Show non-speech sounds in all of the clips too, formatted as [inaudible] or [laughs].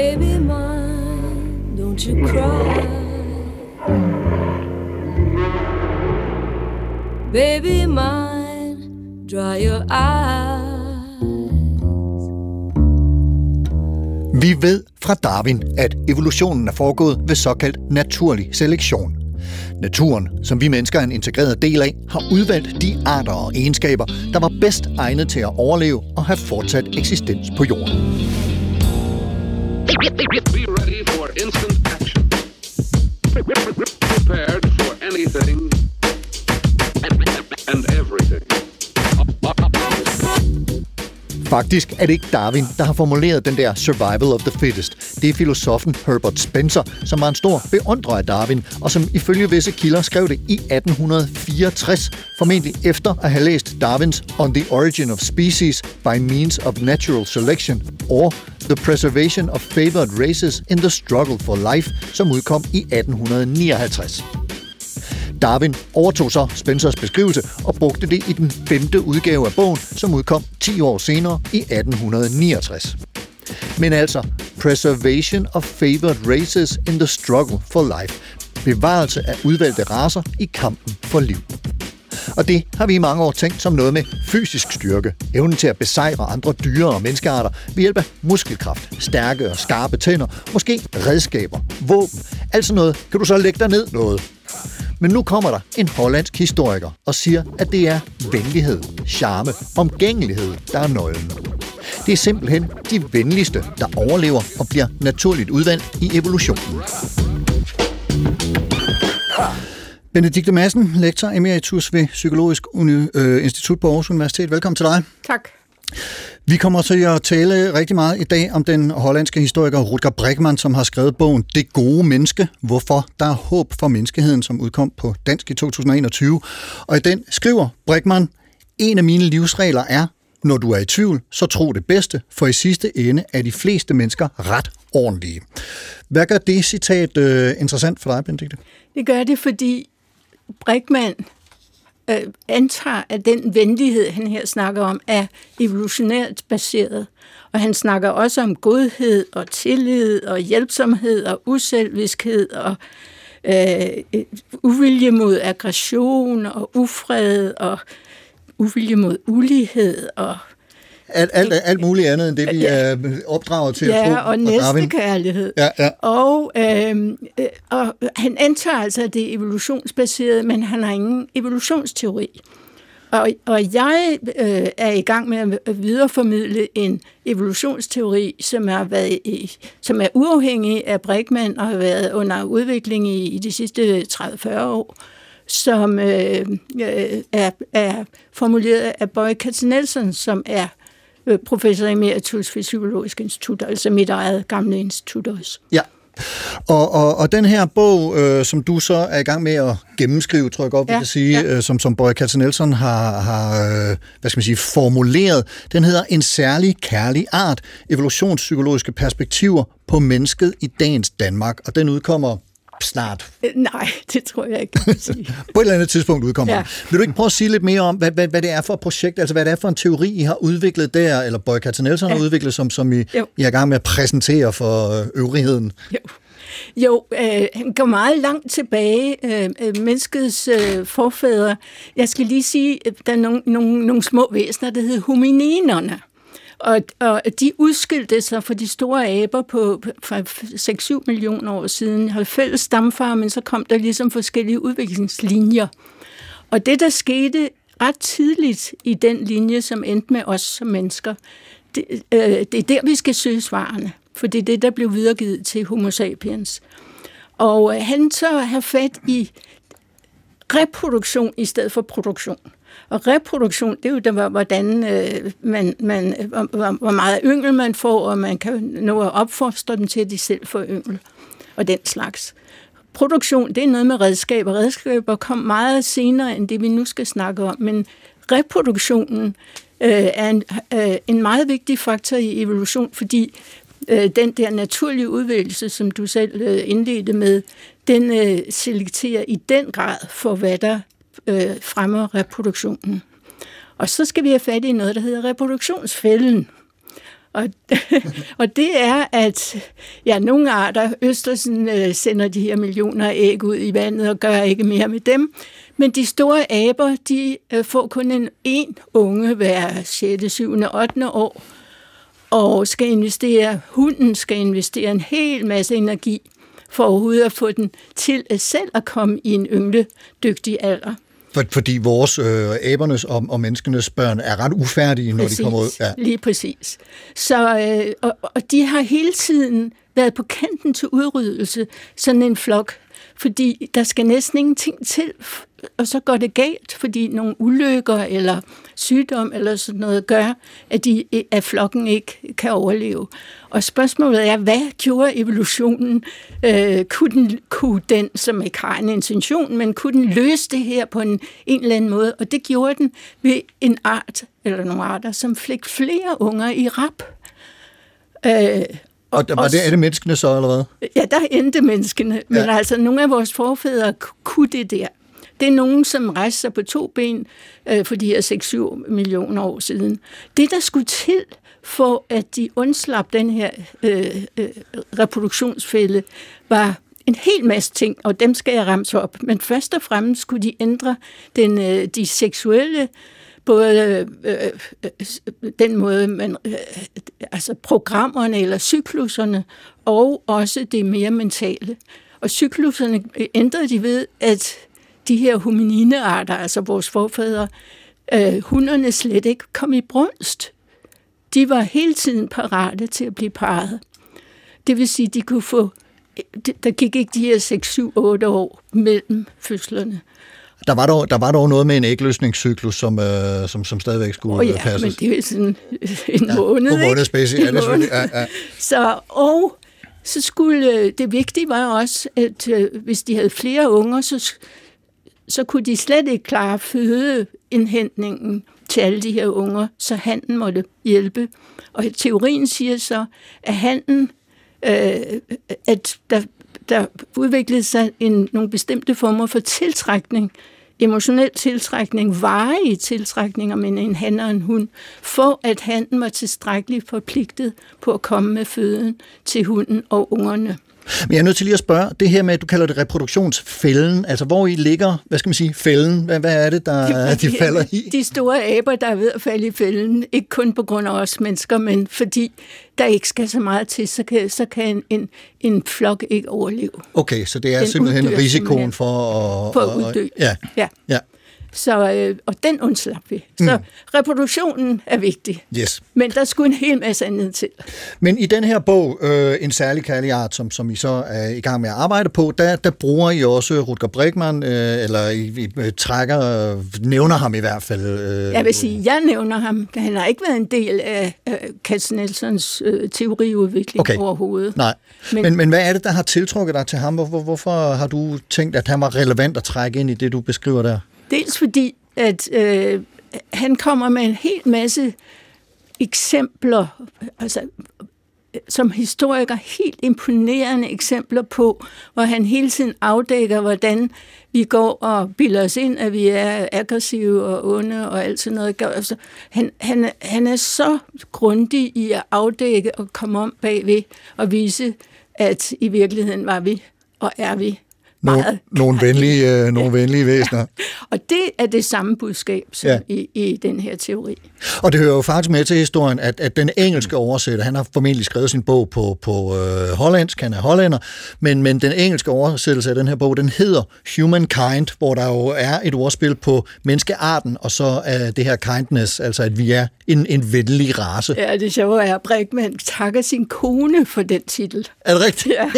Baby mine, don't you cry. Baby mine, dry your eyes. Vi ved fra Darwin, at evolutionen er foregået ved såkaldt naturlig selektion. Naturen, som vi mennesker er en integreret del af, har udvalgt de arter og egenskaber, der var bedst egnet til at overleve og have fortsat eksistens på jorden. Be ready for instant action. Prepared for anything and everything. Faktisk er det ikke Darwin, der har formuleret den der survival of the fittest. Det er filosofen Herbert Spencer, som var en stor beundrer af Darwin, og som ifølge visse kilder skrev det i 1864, formentlig efter at have læst Darwins On the Origin of Species by Means of Natural Selection, og The Preservation of Favored Races in the Struggle for Life, som udkom i 1859. Darwin overtog så Spencers beskrivelse og brugte det i den femte udgave af bogen, som udkom 10 år senere i 1869. Men altså, Preservation of Favored Races in the Struggle for Life. Bevarelse af udvalgte racer i kampen for liv. Og det har vi i mange år tænkt som noget med fysisk styrke, evnen til at besejre andre dyre og menneskearter ved hjælp af muskelkraft, stærke og skarpe tænder, måske redskaber, våben. Altså noget, kan du så lægge dig ned noget. Men nu kommer der en hollandsk historiker og siger, at det er venlighed, charme, omgængelighed, der er nøglen. Det er simpelthen de venligste, der overlever og bliver naturligt udvalgt i evolutionen. Benedikte Madsen, lektor emeritus ved Psykologisk Uni- øh, Institut på Aarhus Universitet. Velkommen til dig. Tak. Vi kommer til at tale rigtig meget i dag om den hollandske historiker Rutger Bregman, som har skrevet bogen Det gode menneske, hvorfor der er håb for menneskeheden, som udkom på dansk i 2021. Og i den skriver Bregman, en af mine livsregler er, når du er i tvivl, så tro det bedste, for i sidste ende er de fleste mennesker ret ordentlige. Hvad gør det citat øh, interessant for dig, Benedikte? Det gør det, fordi Brickman øh, antager, at den venlighed, han her snakker om, er evolutionært baseret. Og han snakker også om godhed og tillid og hjælpsomhed og uselviskhed og øh, øh uvilje mod aggression og ufred og uvilje mod ulighed og Alt, alt, alt muligt andet end det, vi er opdraget til at tro. ja, og næstekærlighed. Ja, ja. Og, øh, øh, og han antager altså, at det er evolutionsbaseret, men han har ingen evolutionsteori. Og, og jeg øh, er i gang med at videreformidle en evolutionsteori, som er, været i, som er uafhængig af Brickman og har været under udvikling i, i de sidste 30-40 år som øh, øh, er, er formuleret af Boy Katzenelson, som er øh, professor emeritus ved Psykologisk Institut, altså mit eget gamle institut også. Ja. Og, og, og den her bog, øh, som du så er i gang med at gennemskrive, tror jeg godt, vi Ja, kan sige, ja. øh, som, som Boy Katzenelson har, har øh, hvad skal man sige, formuleret, den hedder En særlig kærlig art, evolutionspsykologiske perspektiver på mennesket i dagens Danmark, og den udkommer snart. Øh, Nej, [laughs] det tror jeg ikke. [laughs] På et eller andet tidspunkt udkommer Ja. Vil du ikke prøve at sige lidt mere om, hvad, hvad, hvad det er for et projekt, altså hvad det er for en teori, I har udviklet der, eller Boy Katzenelson ja. har udviklet, som, som I, Jo. I er i gang med at præsentere for øh, øvrigheden? Jo, jo øh, han går meget langt tilbage, øh, øh, menneskets øh, forfædre. Jeg skal lige sige, der er nogle, nogle, nogle små væsener, der hedder homininerne. Og, og de udskilte sig fra de store aber på for 6-7 millioner år siden, havde fælles stamfar, men så kom der ligesom forskellige udviklingslinjer. Og det, der skete ret tidligt i den linje, som endte med os som mennesker, det, øh, det er der, vi skal søge svarene. For det er det, der blev videregivet til Homo sapiens. Og øh, han så har fat i reproduktion i stedet for produktion. Og reproduktion, det er jo der, hvordan øh, man, man, hvor, hvor meget yngel man får, og man kan nå at opfostre dem til, at de selv får yngel og den slags. Produktion, det er noget med redskaber. Redskaber kom meget senere end det, vi nu skal snakke om, men reproduktionen øh, er en, øh, en meget vigtig faktor i evolution, fordi øh, den der naturlige udvælgelse, som du selv øh, indledte med, den øh, selekterer i den grad for, hvad der øh, fremmer reproduktionen. Og så skal vi have fat i noget, der hedder reproduktionsfælden. Og, [laughs] og det er, at ja, nogle arter, Østersen øh, sender de her millioner af æg ud i vandet og gør ikke mere med dem. Men de store aber, de øh, får kun en, en unge hver 6., 7., 8. år, og skal investere, hunden skal investere en hel masse energi for overhovedet at få den til at selv at komme i en yngledygtig alder. For, fordi vores øh, abernes og, og menneskenes børn er ret ufærdige, når præcis, de kommer ud. Ja. Lige præcis. Så, øh, og, og de har hele tiden været på kanten til udryddelse, sådan en flok. Fordi der skal næsten ingenting til, og så går det galt, fordi nogle ulykker eller sygdom eller sådan noget gør, at, de, at flokken ikke kan overleve. Og spørgsmålet er, hvad gjorde evolutionen? Øh, kunne, den, kunne den, som ikke har en intention, men kunne den løse det her på en, en eller anden måde? Og det gjorde den ved en art, eller nogle arter, som fik flere unger i rap. Øh, og der, var det, er det menneskene så, eller hvad? Ja, der endte menneskene. Men ja. altså, nogle af vores forfædre kunne det der. Det er nogen, som rejste sig på to ben øh, for de her 6-7 millioner år siden. Det, der skulle til for, at de undslap den her øh, øh, reproduktionsfælde, var en hel masse ting, og dem skal jeg ramse op. Men først og fremmest skulle de ændre den, øh, de seksuelle både øh, øh, øh den måde, man, øh, øh, altså programmerne eller cykluserne, og også det mere mentale. Og cykluserne ændrede de ved, at de her homininearter, altså vores forfædre, øh, hunderne slet ikke kom i brunst. De var hele tiden parate til at blive parret. Det vil sige, de kunne få, der gik ikke de her 6, 7, 8 år mellem fødslerne. Der var dog, der var dog noget med en ægløsningscyklus, som, øh, som, som stadigvæk skulle oh ja, passes. men det er sådan en ja, måned, ikke? måned ja, det er ja, ja. Så, og så skulle, øh, det vigtige var også, at øh, hvis de havde flere unger, så, så kunne de slet ikke klare fødeindhentningen til alle de her unger, så handen måtte hjælpe. Og teorien siger så, at handen, øh, at der der udviklede sig en, nogle bestemte former for tiltrækning, emotionel tiltrækning, varige tiltrækninger mellem en han og en hund, for at handen var tilstrækkeligt forpligtet på at komme med føden til hunden og ungerne. Men jeg er nødt til lige at spørge, det her med, at du kalder det reproduktionsfælden, altså hvor i ligger, hvad skal man sige, fælden? Hvad, hvad er det, der de, de falder i? De store aber, der er ved at falde i fælden, ikke kun på grund af os mennesker, men fordi der ikke skal så meget til, så kan, så kan en, en, flok ikke overleve. Okay, så det er Den simpelthen risikoen simpelthen for at... For at uddø. Ja. ja. ja. Så, øh, og den undslap vi. Så mm. reproduktionen er vigtig. Yes. Men der skulle en hel masse andet til. Men i den her bog, øh, En særlig kærlig art, som, som I så er i gang med at arbejde på, der, der bruger I også Rutger Bregman, øh, eller I, I øh, trækker, øh, nævner ham i hvert fald. Øh, jeg vil sige, jeg nævner ham. Han har ikke været en del af øh, Katz Nelsons øh, teoriudvikling okay. overhovedet. Nej. Men, men, men hvad er det, der har tiltrukket dig til ham? Hvor, hvorfor har du tænkt, at han var relevant at trække ind i det, du beskriver der? Dels fordi, at øh, han kommer med en hel masse eksempler, altså som historiker helt imponerende eksempler på, hvor han hele tiden afdækker, hvordan vi går og bilder os ind, at vi er aggressive og onde og alt sådan noget. Altså, han, han, han er så grundig i at afdække og komme om bagved og vise, at i virkeligheden var vi og er vi nogle, nogle venlige, øh, nogle ja. venlige væsener. Ja. [laughs] Og det er det samme budskab som ja. i, i den her teori. Og det hører jo faktisk med til historien, at, at den engelske oversætter, han har formentlig skrevet sin bog på, på øh, hollandsk, han er hollænder, men, men den engelske oversættelse af den her bog, den hedder Humankind, hvor der jo er et ordspil på menneskearten, og så er det her kindness, altså at vi er en, en venlig race. Ja, det sjove er, at Brinkmann takker sin kone for den titel. Er det rigtigt? Ja,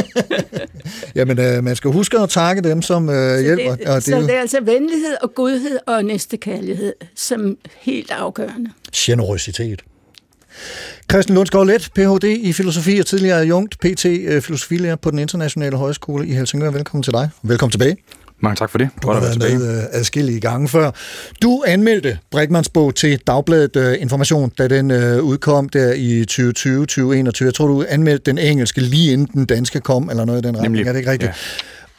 [laughs] Jamen, øh, man skal huske at takke dem, som øh, hjælper. det, og det så det er altså venlighed og godhed og næstekærlighed, som helt afgørende. generøsitet. Christian Lundsgaard Let, Ph.D. i filosofi og tidligere adjunkt, PT øh, filosofilærer på den internationale højskole i Helsingør. Velkommen til dig. Velkommen tilbage. Mange tak for det. Du har været med øh, adskillige gange før. Du anmeldte Brinkmanns bog til Dagbladet øh, Information, da den øh, udkom der i 2020-2021. Jeg tror, du anmeldte den engelske lige inden den danske kom, eller noget i den retning. Nemlig, Er det ikke rigtigt? ja.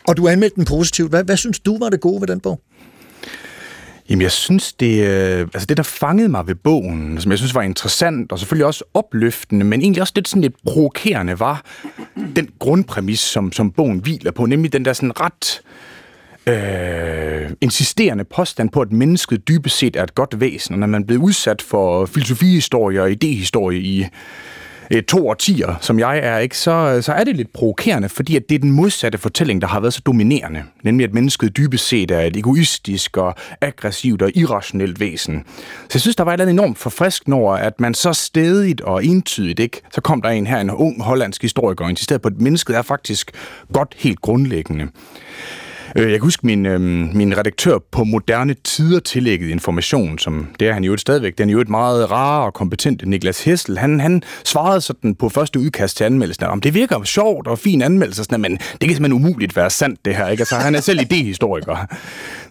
Og du anmeldte den positivt. Hvad, hvad synes du var det gode ved den bog? Jamen, jeg synes, det, øh, altså det, der fangede mig ved bogen, som jeg synes var interessant, og selvfølgelig også opløftende, men egentlig også lidt sådan lidt provokerende, var den grundpræmis, som, som bogen hviler på, nemlig den der sådan ret øh, Øh, insisterende påstand på, at mennesket dybest set er et godt væsen, og når man bliver udsat for filosofihistorie og idehistorie i øh, to årtier, som jeg er, ikke, så, så er det lidt provokerende, fordi at det er den modsatte fortælling, der har været så dominerende. Nemlig, at mennesket dybest set er et egoistisk og aggressivt og irrationelt væsen. Så jeg synes, der var et eller andet enormt forfriskende over, at man så stedigt og entydigt, ikke, så kom der en her, en ung hollandsk historiker, og insisterede på, at mennesket er faktisk godt helt grundlæggende. Øh, Jeg kan huske min, øh, min redaktør på Moderne Tider tillægget information, som det er han jo stadigvæk, den er jo et meget rar og kompetent Niklas Hessel. Han, han svarede sådan på første udkast til anmeldelsen, om det virker sjovt og fin anmeldelse, sådan, men det kan simpelthen umuligt være sandt det her. Ikke? Altså, han er selv idehistoriker.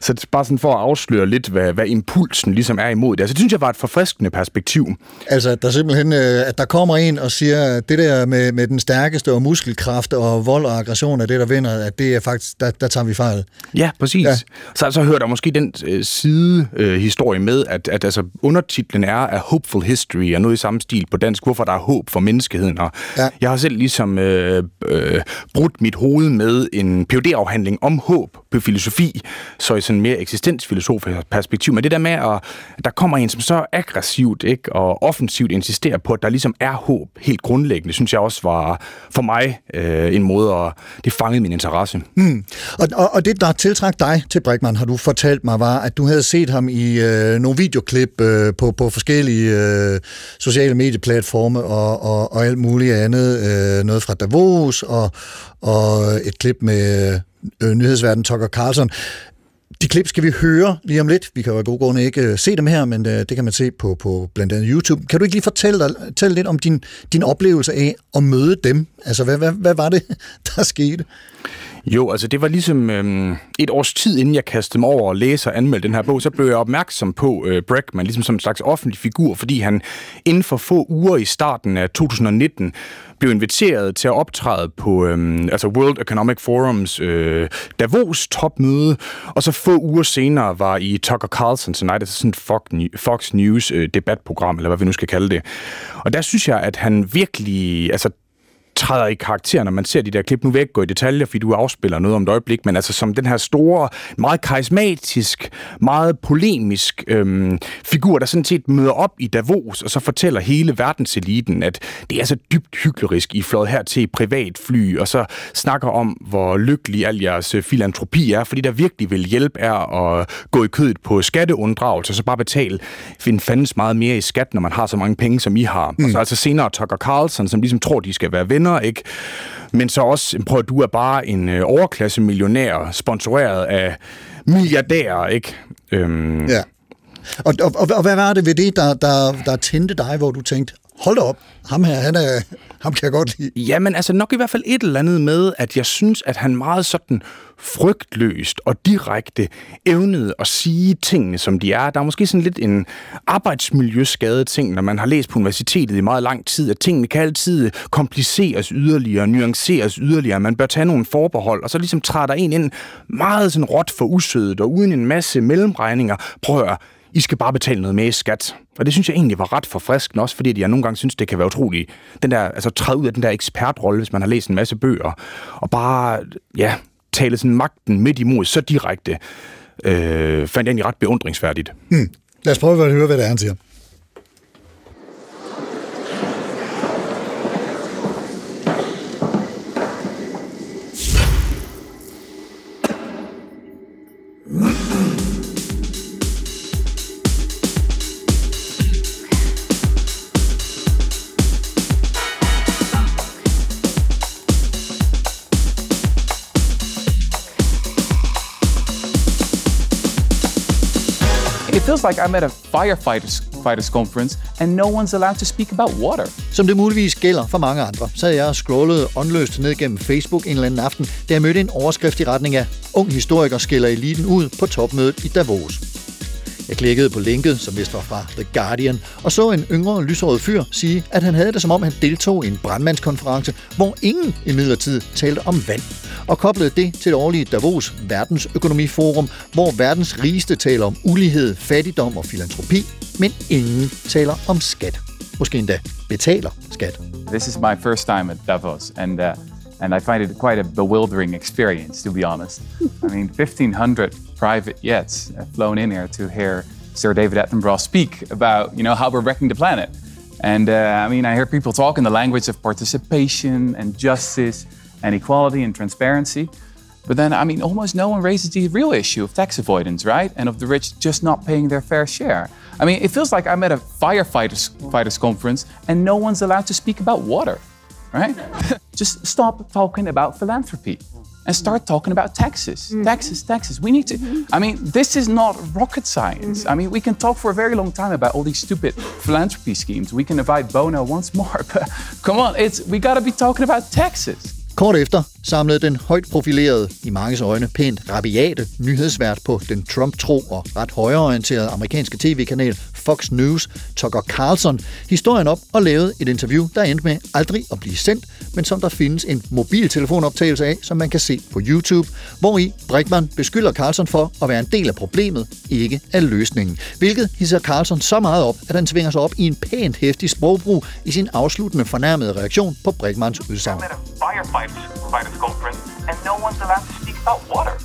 Så det er bare sådan for at afsløre lidt, hvad, hvad impulsen ligesom er imod det. Altså, det synes jeg var et forfriskende perspektiv. Altså, at der simpelthen, øh, at der kommer en og siger, at det der med, med den stærkeste og muskelkraft og vold og aggression er det, der vinder, at det er faktisk, der, der tager vi fejl. Ja, præcis. Ja. Så, så hører der måske den øh, side øh, historie med, at, at altså, undertitlen er A Hopeful History, og noget i samme stil på dansk, hvorfor der er håb for menneskeheden. Og Ja. Jeg har selv ligesom øh, øh, brudt mit hoved med en phd afhandling om håb på filosofi, så i sådan mere eksistensfilosofisk perspektiv. Men det der med, at der kommer en, som så aggressivt ikke, og offensivt insisterer på, at der ligesom er håb helt grundlæggende, synes jeg også var for mig øh, en måde, at det fangede min interesse. Og, og, og det, der tiltrak dig til Brinkmann, har du fortalt mig, var, at du havde set ham i øh, nogle videoklip øh, på, på forskellige øh, sociale medieplatforme og, og, og alt muligt andet. Øh, noget fra Davos og, og et klip med øh, nyhedsverden Tucker Carlson. De klip skal vi høre lige om lidt. Vi kan jo af gode grunde ikke øh, se dem her, men øh, det kan man se på, på blandt andet YouTube. Kan du ikke lige fortælle, dig, fortælle lidt om din, din oplevelse af at møde dem? Altså, hvad, hvad, hvad var det, [laughs] der skete? Jo, altså det var ligesom øhm, et års tid, inden jeg kastede mig over og læse og anmeldte den her bog, så blev jeg opmærksom på øh, Bregman ligesom som en slags offentlig figur, fordi han inden for få uger i starten af 2019 blev inviteret til at optræde på øhm, altså World Economic Forums øh, Davos topmøde, og så få uger senere var i Tucker Carlson Tonight, altså sådan et Fox, Fox News øh, debatprogram, eller hvad vi nu skal kalde det. Og der synes jeg, at han virkelig, altså træder i karakter, når man ser de der klip. Nu vil jeg ikke gå i detaljer, fordi du afspiller noget om et øjeblik, men altså som den her store, meget karismatisk, meget polemisk øhm, figur, der sådan set møder op i Davos, og så fortæller hele verdenseliten, at det er så dybt hyklerisk, I fløjet her til privat fly, og så snakker om, hvor lykkelig al jeres øh, filantropi er, fordi der virkelig vil hjælpe er at gå i kødet på skatteunddragelse, og så bare betale en fandens meget mere i skat, når man har så mange penge, som I har. Mm. Og så altså senere Tucker Carlson, som ligesom tror, de skal være venner, ikke? Men så også, prøv at du er bare en øh, overklasse millionær, sponsoreret af milliardærer, ikke? Øhm, Ja. Og, og, og, og hvad var det ved det, der, der, der tændte dig, hvor du tænkte, hold da op, ham her, han er, ham kan jeg godt lide. Jamen, altså nok i hvert fald et eller andet med, at jeg synes, at han meget sådan frygtløst og direkte evnede at sige tingene, som de er. Der er måske sådan lidt en arbejdsmiljøskade ting, når man har læst på universitetet i meget lang tid, at tingene kan altid kompliceres yderligere, nuanceres yderligere. Man bør tage nogle forbehold, og så ligesom træder der en ind meget sådan råt for usødet og uden en masse mellemregninger. Prøv at høre, i skal bare betale noget mere i skat. Og det synes jeg egentlig var ret forfriskende, også fordi jeg nogle gange synes, det kan være utroligt, den der, altså træde ud af den der ekspertrolle, hvis man har læst en masse bøger, og bare, ja, tale sådan magten midt imod så direkte, øh, fandt jeg egentlig ret beundringsværdigt. Hmm. Lad os prøve at høre, hvad det er, han siger. Feels like I'm at a firefighters fighters conference and no one's allowed to speak about water. Som det muligvis gælder for mange andre, så jeg scrollet åndløst ned gennem Facebook en eller anden aften, da jeg mødte en overskrift i retning af Ung historiker skiller eliten ud på topmødet i Davos. Jeg klikkede på linket, som vist var fra The Guardian, og så en yngre lyshåret fyr sige, at han havde det som om han deltog i en brandmandskonference, hvor ingen i midlertid talte om vand. Og koblede det til det årlige Davos Verdensøkonomiforum, hvor verdens rigeste taler om ulighed, fattigdom og filantropi, men ingen taler om skat. Måske endda betaler skat. This is my first time at Davos, and uh, and I find it quite a bewildering experience, to be honest. I mean, 1,500 private jets have flown in here to hear Sir David Attenborough speak about, you know, how we're wrecking the planet. And uh, I mean, I hear people talk in the language of participation and justice and equality and transparency. But then, I mean, almost no one raises the real issue of tax avoidance, right? And of the rich just not paying their fair share. I mean, it feels like I'm at a firefighters fighters conference and no one's allowed to speak about water, right? [laughs] just stop talking about philanthropy and start talking about taxes. Mm-hmm. Taxes, taxes. We need to. Mm-hmm. I mean, this is not rocket science. Mm-hmm. I mean, we can talk for a very long time about all these stupid philanthropy schemes. We can invite Bono once more, [laughs] but come on, it's we got to be talking about taxes. Kort efter samlede den højt profilerede, i mange øjne pænt rabiate nyhedsvært på den Trump-tro og ret højreorienterede amerikanske tv-kanal Fox News, Tucker Carlson, historien op og lavede et interview, der endte med aldrig at blive sendt, men som der findes en mobiltelefonoptagelse af, som man kan se på YouTube, hvor i Brickman beskylder Carlson for at være en del af problemet, ikke af løsningen. Hvilket hisser Carlson så meget op, at han tvinger sig op i en pænt hæftig sprogbrug i sin afsluttende fornærmede reaktion på Brickmans udsagn. Fighters conference and no one's allowed to speak about water. [laughs]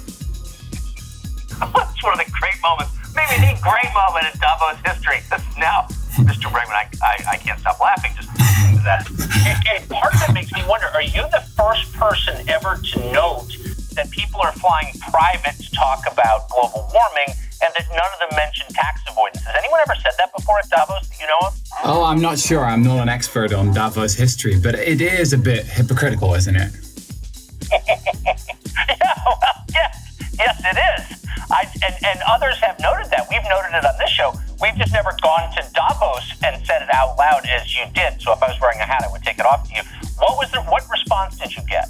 That's one of the great moments, maybe the great moment in Davos history. This is now, Mr. Bregman, I, I, I can't stop laughing just listening to that. And, and part of that makes me wonder, are you the first person ever to note that people are flying private to talk about global warming and that none of them mention tax avoidance? Has anyone ever said that before at Davos you know of? Oh, I'm not sure. I'm not an expert on Davos history, but it is a bit hypocritical, isn't it? Yeah, well, yes, [laughs] yes, it is. I, and, and others have noted that. We've noted it on this show. We've just never gone to Davos and said it out loud as you did. So if I was wearing a hat, I would take it off to you. What was the, what response did you get?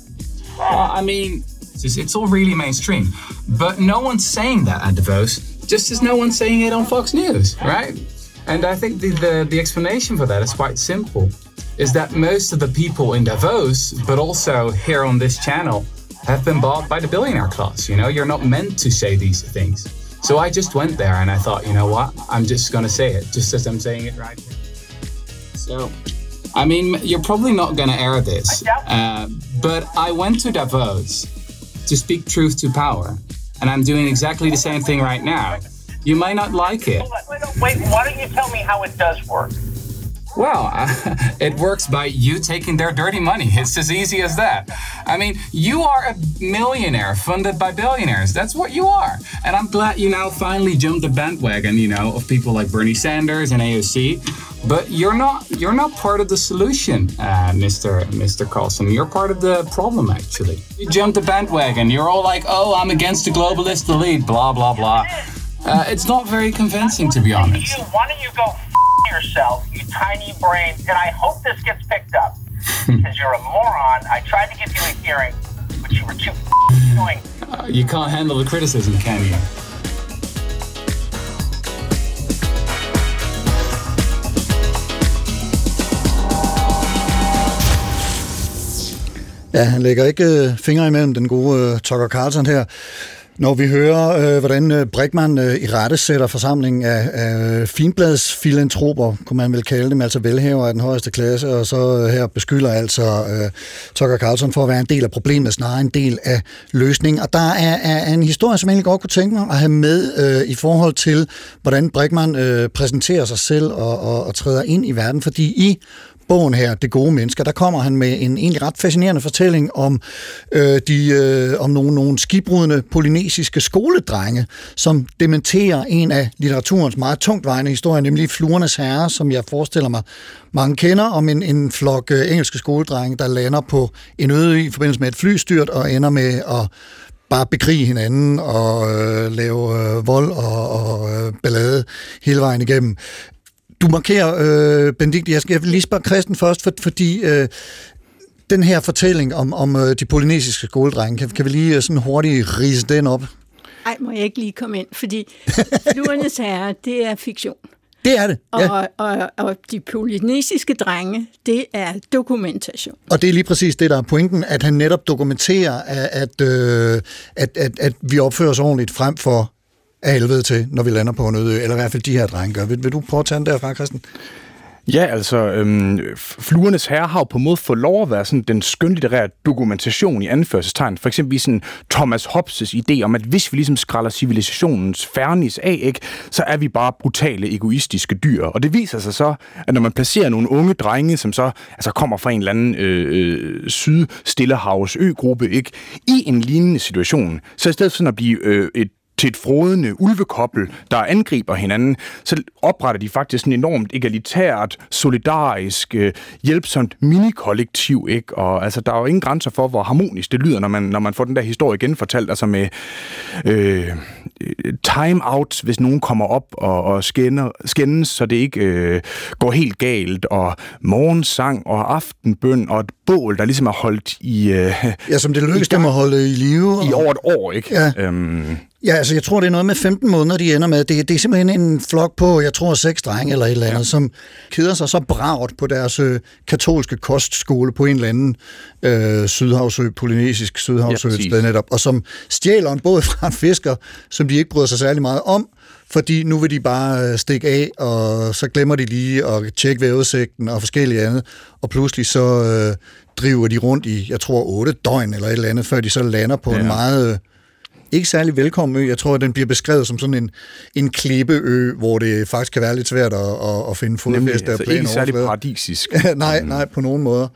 Well, I mean, it's, it's all really mainstream, but no one's saying that at Davos, just as no one's saying it on Fox News, right? And I think the, the explanation for that is quite simple. Is that most of the people in Davos, but also here on this channel, have been bought by the billionaire class. You know, you're not meant to say these things. So I just went there and I thought, you know what? I'm just going to say it, just as I'm saying it right here. So, I mean, you're probably not going to air this, uh, but I went to Davos to speak truth to power. And I'm doing exactly the same thing right now. You might not like it. Wait, wait, why don't you tell me how it does work? Well, [laughs] it works by you taking their dirty money. It's as easy as that. I mean, you are a millionaire funded by billionaires. That's what you are. And I'm glad you now finally jumped the bandwagon, you know, of people like Bernie Sanders and AOC. But you're not you're not part of the solution, uh, Mr. Mr. Carlson. You're part of the problem, actually. You jumped the bandwagon. You're all like, "Oh, I'm against the globalist elite," blah blah blah. Uh, it's not very convincing, to be honest. Why don't you go yourself, you tiny brain? And I hope this gets picked up because you're a moron. I tried to give you a hearing, but you were too annoying. Uh, you can't handle the criticism, can you? Ja, han lægger ikke øh, fingre imellem den gode øh, Tucker Carlson her. Når vi hører, øh, hvordan øh, Brickman øh, i rette sætter forsamlingen af, af finbladsfilantroper, kunne man vel kalde dem, altså velhaver af den højeste klasse, og så øh, her beskylder altså øh, Tucker Carlson for at være en del af problemet, snarere en del af løsningen. Og der er, er en historie, som jeg egentlig godt kunne tænke mig at have med øh, i forhold til, hvordan Brickman øh, præsenterer sig selv og, og, og træder ind i verden, fordi i bogen her, Det gode mennesker, der kommer han med en egentlig ret fascinerende fortælling om, øh, de, øh, om nogle, nogle skibrudende polynesiske skoledrenge, som dementerer en af litteraturens meget tungtvejende historier, nemlig Fluernes Herre, som jeg forestiller mig mange kender, om en, en flok øh, engelske skoledrenge, der lander på en øde i forbindelse med et flystyrt og ender med at bare bekrige hinanden og øh, lave øh, vold og, og øh, ballade hele vejen igennem. Du markerer, øh, Benedikt, jeg skal lige spørge Christen først, for, fordi øh, den her fortælling om, om øh, de polynesiske skoledrenge, kan, kan vi lige øh, sådan hurtigt rise den op? Ej, må jeg ikke lige komme ind, fordi [laughs] Fluernes Herre, det er fiktion. Det er det, ja. Og, og, og de polynesiske drenge, det er dokumentation. Og det er lige præcis det, der er pointen, at han netop dokumenterer, at, at, øh, at, at, at vi opfører os ordentligt frem for af helvede til, når vi lander på en øde ø, eller i hvert fald de her drenge gør. Vil, vil du prøve at tage den derfra, Christian? Ja, altså, øhm, Fluernes Herre har jo på en måde fået lov at være sådan den skønlitterære dokumentation i anførselstegn. For eksempel sådan Thomas Hobbes' idé om, at hvis vi ligesom skræller civilisationens fernis af, ikke, så er vi bare brutale, egoistiske dyr. Og det viser sig så, at når man placerer nogle unge drenge, som så altså kommer fra en eller anden øh, øh, sydstillehavs øgruppe, ikke, i en lignende situation, så i stedet for sådan at blive øh, et til et frodende ulvekobbel, der angriber hinanden, så opretter de faktisk en enormt egalitært, solidarisk, øh, hjælpsomt minikollektiv, ikke? Og altså, der er jo ingen grænser for, hvor harmonisk det lyder, når man, når man får den der historie genfortalt, altså med øh, time-out, hvis nogen kommer op og, og skænder, skændes, så det ikke øh, går helt galt, og morgensang og aftenbøn og et bål, der ligesom er holdt i... Øh, ja, som det lykkes dem at holde i live. I over et år, ikke? Ja. Øhm, Ja, altså jeg tror, det er noget med 15 måneder, de ender med. Det, det er simpelthen en flok på, jeg tror, seks drenge eller et eller andet, ja. som keder sig så bragt på deres øh, katolske kostskole på en eller anden øh, sydhavsø, polynesisk sydhavsø, Ja, sted netop, og som stjæler en båd [laughs] fra en fisker, som de ikke bryder sig særlig meget om, fordi nu vil de bare øh, stikke af, og så glemmer de lige at tjekke vejrudsigten og forskellige andet, og pludselig så øh, driver de rundt i, jeg tror, otte døgn eller et eller andet, før de så lander på ja. en meget... Øh, ikke særlig velkommen ø. Jeg tror, at den bliver beskrevet som sådan en, en klippeø, hvor det faktisk kan være lidt svært at, at, at finde fodfæste altså, ikke særlig paradisisk. [laughs] nej, nej, på nogen måder.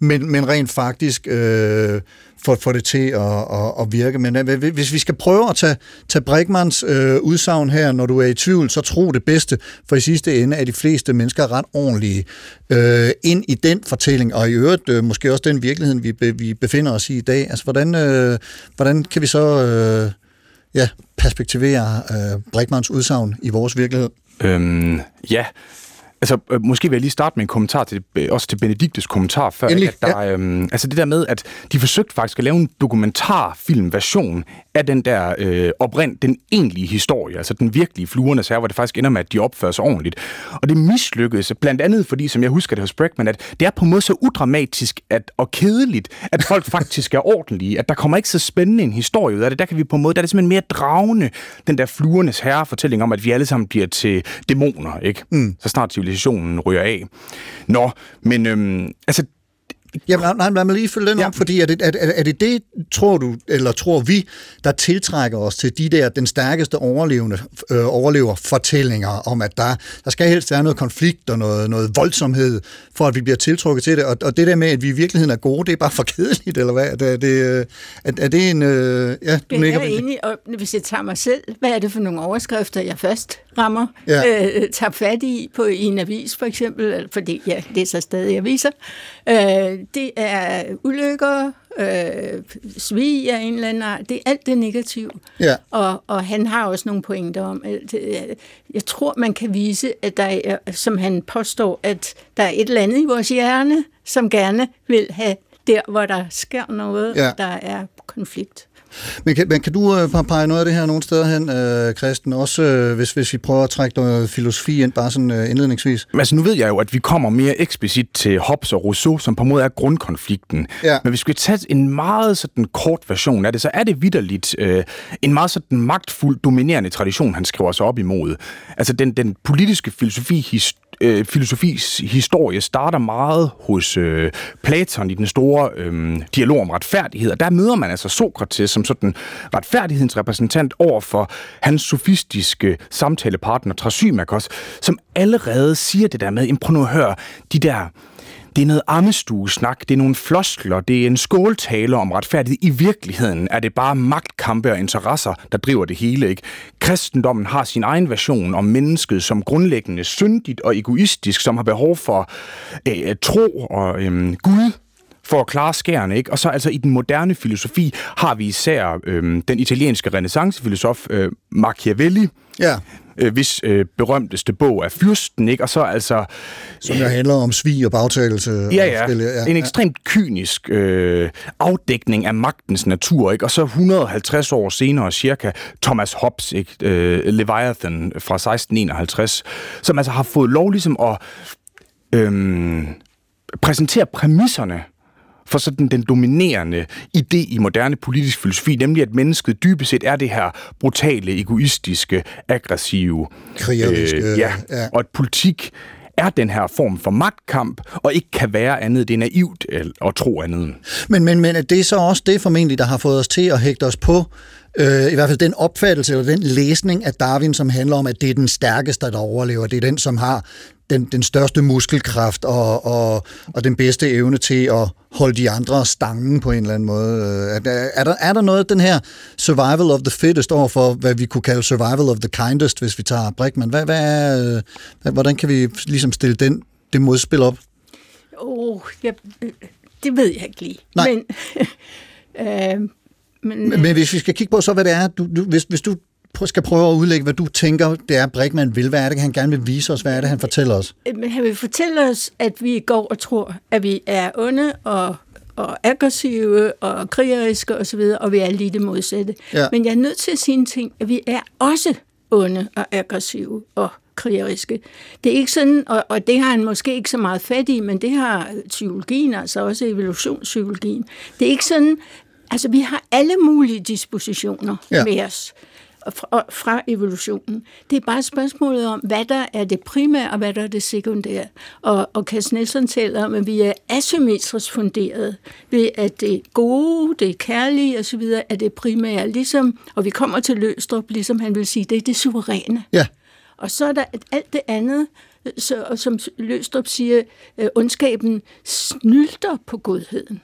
Men, men rent faktisk øh, for at få det til at, at, at virke. Men øh, hvis vi skal prøve at tage, tage Brinkmans øh, udsagn her, når du er i tvivl, så tro det bedste, for i sidste ende er de fleste mennesker ret ordentlige øh, ind i den fortælling, og i øvrigt øh, måske også den virkelighed, vi, be, vi befinder os i i dag. Altså, hvordan, øh, hvordan kan vi så øh, ja, perspektivere øh, Brinkmans udsagn i vores virkelighed? Øhm, ja, altså øh, måske vil jeg lige starte med en kommentar til, øh, også til Benediktes kommentar før. Endelig, ikke, at der, øhm, altså det der med, at de forsøgte faktisk at lave en dokumentarfilmversion af den der øh, oprind, den egentlige historie, altså den virkelige fluernes her, hvor det faktisk ender med, at de opfører sig ordentligt. Og det mislykkedes, blandt andet fordi, som jeg husker det hos Bregman, at det er på en måde så udramatisk at, og kedeligt, at folk [laughs] faktisk er ordentlige, at der kommer ikke så spændende en historie ud af det. Der kan vi på en måde, der er det simpelthen mere dragende, den der fluernes herre fortælling om, at vi alle sammen bliver til dæmoner, ikke? Mm. Så snart civilisationen ryger af. Nå, men øhm, altså, Jamen, nej, lad mig lige følge den ja. Ja. op, fordi er det, er, er er det det, tror du, eller tror vi, der tiltrækker os til de der, den stærkeste overlevende, øh, overleverfortællinger om, at der, der skal helst være noget konflikt og noget, noget voldsomhed, for at vi bliver tiltrukket til det, og, og det der med, at vi i virkeligheden er gode, det er bare for kedeligt, eller hvad? Er det, er det, øh, er, er det en... Øh, ja, du Jeg er enig, og hvis jeg tager mig selv, hvad er det for nogle overskrifter, jeg først rammer, Ja. øh, tager fat i på i en avis for eksempel, fordi jeg læser stadig aviser. Øh, det er ulykker, øh, svig af en eller anden art, det er alt det negative. Ja. Og, og han har også nogle pointer om, at øh, jeg tror, man kan vise, at der er, som han påstår, at der er et eller andet i vores hjerne, som gerne vil have der, hvor der sker noget, Ja. ja. der er konflikt. Men kan, men kan du øh, pege noget af det her nogle steder hen, øh, Christen? Også øh, hvis, hvis vi prøver at trække noget filosofi ind, bare sådan øh, indledningsvis. Men altså, nu ved jeg jo, at vi kommer mere eksplicit til Hobbes og Rousseau, som på en måde er grundkonflikten. Ja. Men hvis vi tage en meget sådan kort version af det, så er det vidderligt øh, en meget sådan magtfuld, dominerende tradition, han skriver sig op imod. Altså, den, den politiske filosofi, his, øh, filosofis historie starter meget hos øh, Platon i den store øh, dialog om retfærdighed, og der møder man altså Sokrates som sådan retfærdighedens repræsentant over for hans sofistiske samtalepartner Thrasymachos, som allerede siger det der med, prøv nu at høre, de der det er noget ammestuesnak, det er nogle floskler, det er en skåltale om retfærdighed. I virkeligheden er det bare magtkampe og interesser, der driver det hele. Ikke? Kristendommen har sin egen version om mennesket som grundlæggende syndigt og egoistisk, som har behov for øh, tro og øh, Gud for at klare skærene, ikke? Og så altså i den moderne filosofi har vi især øh, den italienske renaissancefilosof øh, Machiavelli, Ja, øh, hvis øh, berømteste bog er Fyrsten, ikke? Og så altså... som jo handler om svig og bagtagelse. og Ja, ja. forskellige- En ekstremt kynisk øh, afdækning af magtens natur, ikke? Og så 150 år senere cirka Thomas Hobbes, ikke? Øh, Leviathan fra 1651, som altså har fået lov ligesom at øh, præsentere præmisserne for sådan den dominerende idé i moderne politisk filosofi, nemlig at mennesket dybest set er det her brutale, egoistiske, aggressive, Krigeriske, øh, ja, ja. og at politik er den her form for magtkamp, og ikke kan være andet. Det er naivt øh, at tro andet. Men, men, men det er så også det formentlig, der har fået os til at hægte os på, øh, i hvert fald den opfattelse, eller den læsning af Darwin, som handler om, at det er den stærkeste, der overlever. Det er den, som har den, den største muskelkraft og, og, og den bedste evne til at holde de andre stangen på en eller anden måde. Øh, Er, der- er, der, er der noget, den her survival of the fittest over for, hvad vi kunne kalde survival of the kindest, hvis vi tager Brickman? Hvad, hvad er, øh, hvad, hvordan kan vi ligesom stille den, det modspil op? Oh, jeg, det ved jeg ikke lige. Nej. Men, [laughs] øh, men, Men hvis vi skal kigge på så, hvad det er, du, du, hvis, hvis du skal prøve at udlægge, hvad du tænker, det er, Brickman vil, hvad er det, han gerne vil vise os, hvad er det, han fortæller os? Men han vil fortælle os, at vi går og tror, at vi er onde og, og aggressive og krigeriske osv., og vi er lige det modsatte. Ja. Men jeg er nødt til at sige en ting, at vi er også onde og aggressive og krigeriske. Det er ikke sådan, og, og det har han måske ikke så meget fat i, men det har psykologien, altså også evolutionspsykologien. Det er ikke sådan, altså vi har alle mulige dispositioner ja. med os fra, fra evolutionen. Det er bare spørgsmålet om, hvad der er det primære, og hvad der er det sekundære. Og, og Cass Nielsen taler om, at vi er asymmetrisk funderet ved, at det gode, det kærlige osv. er det primære. Ligesom, og vi kommer til Løstrup, ligesom han vil sige, det er det suveræne. Ja, Og så er der alt det andet, så, og som Løstrup siger, øh, ondskaben snylter på godheden.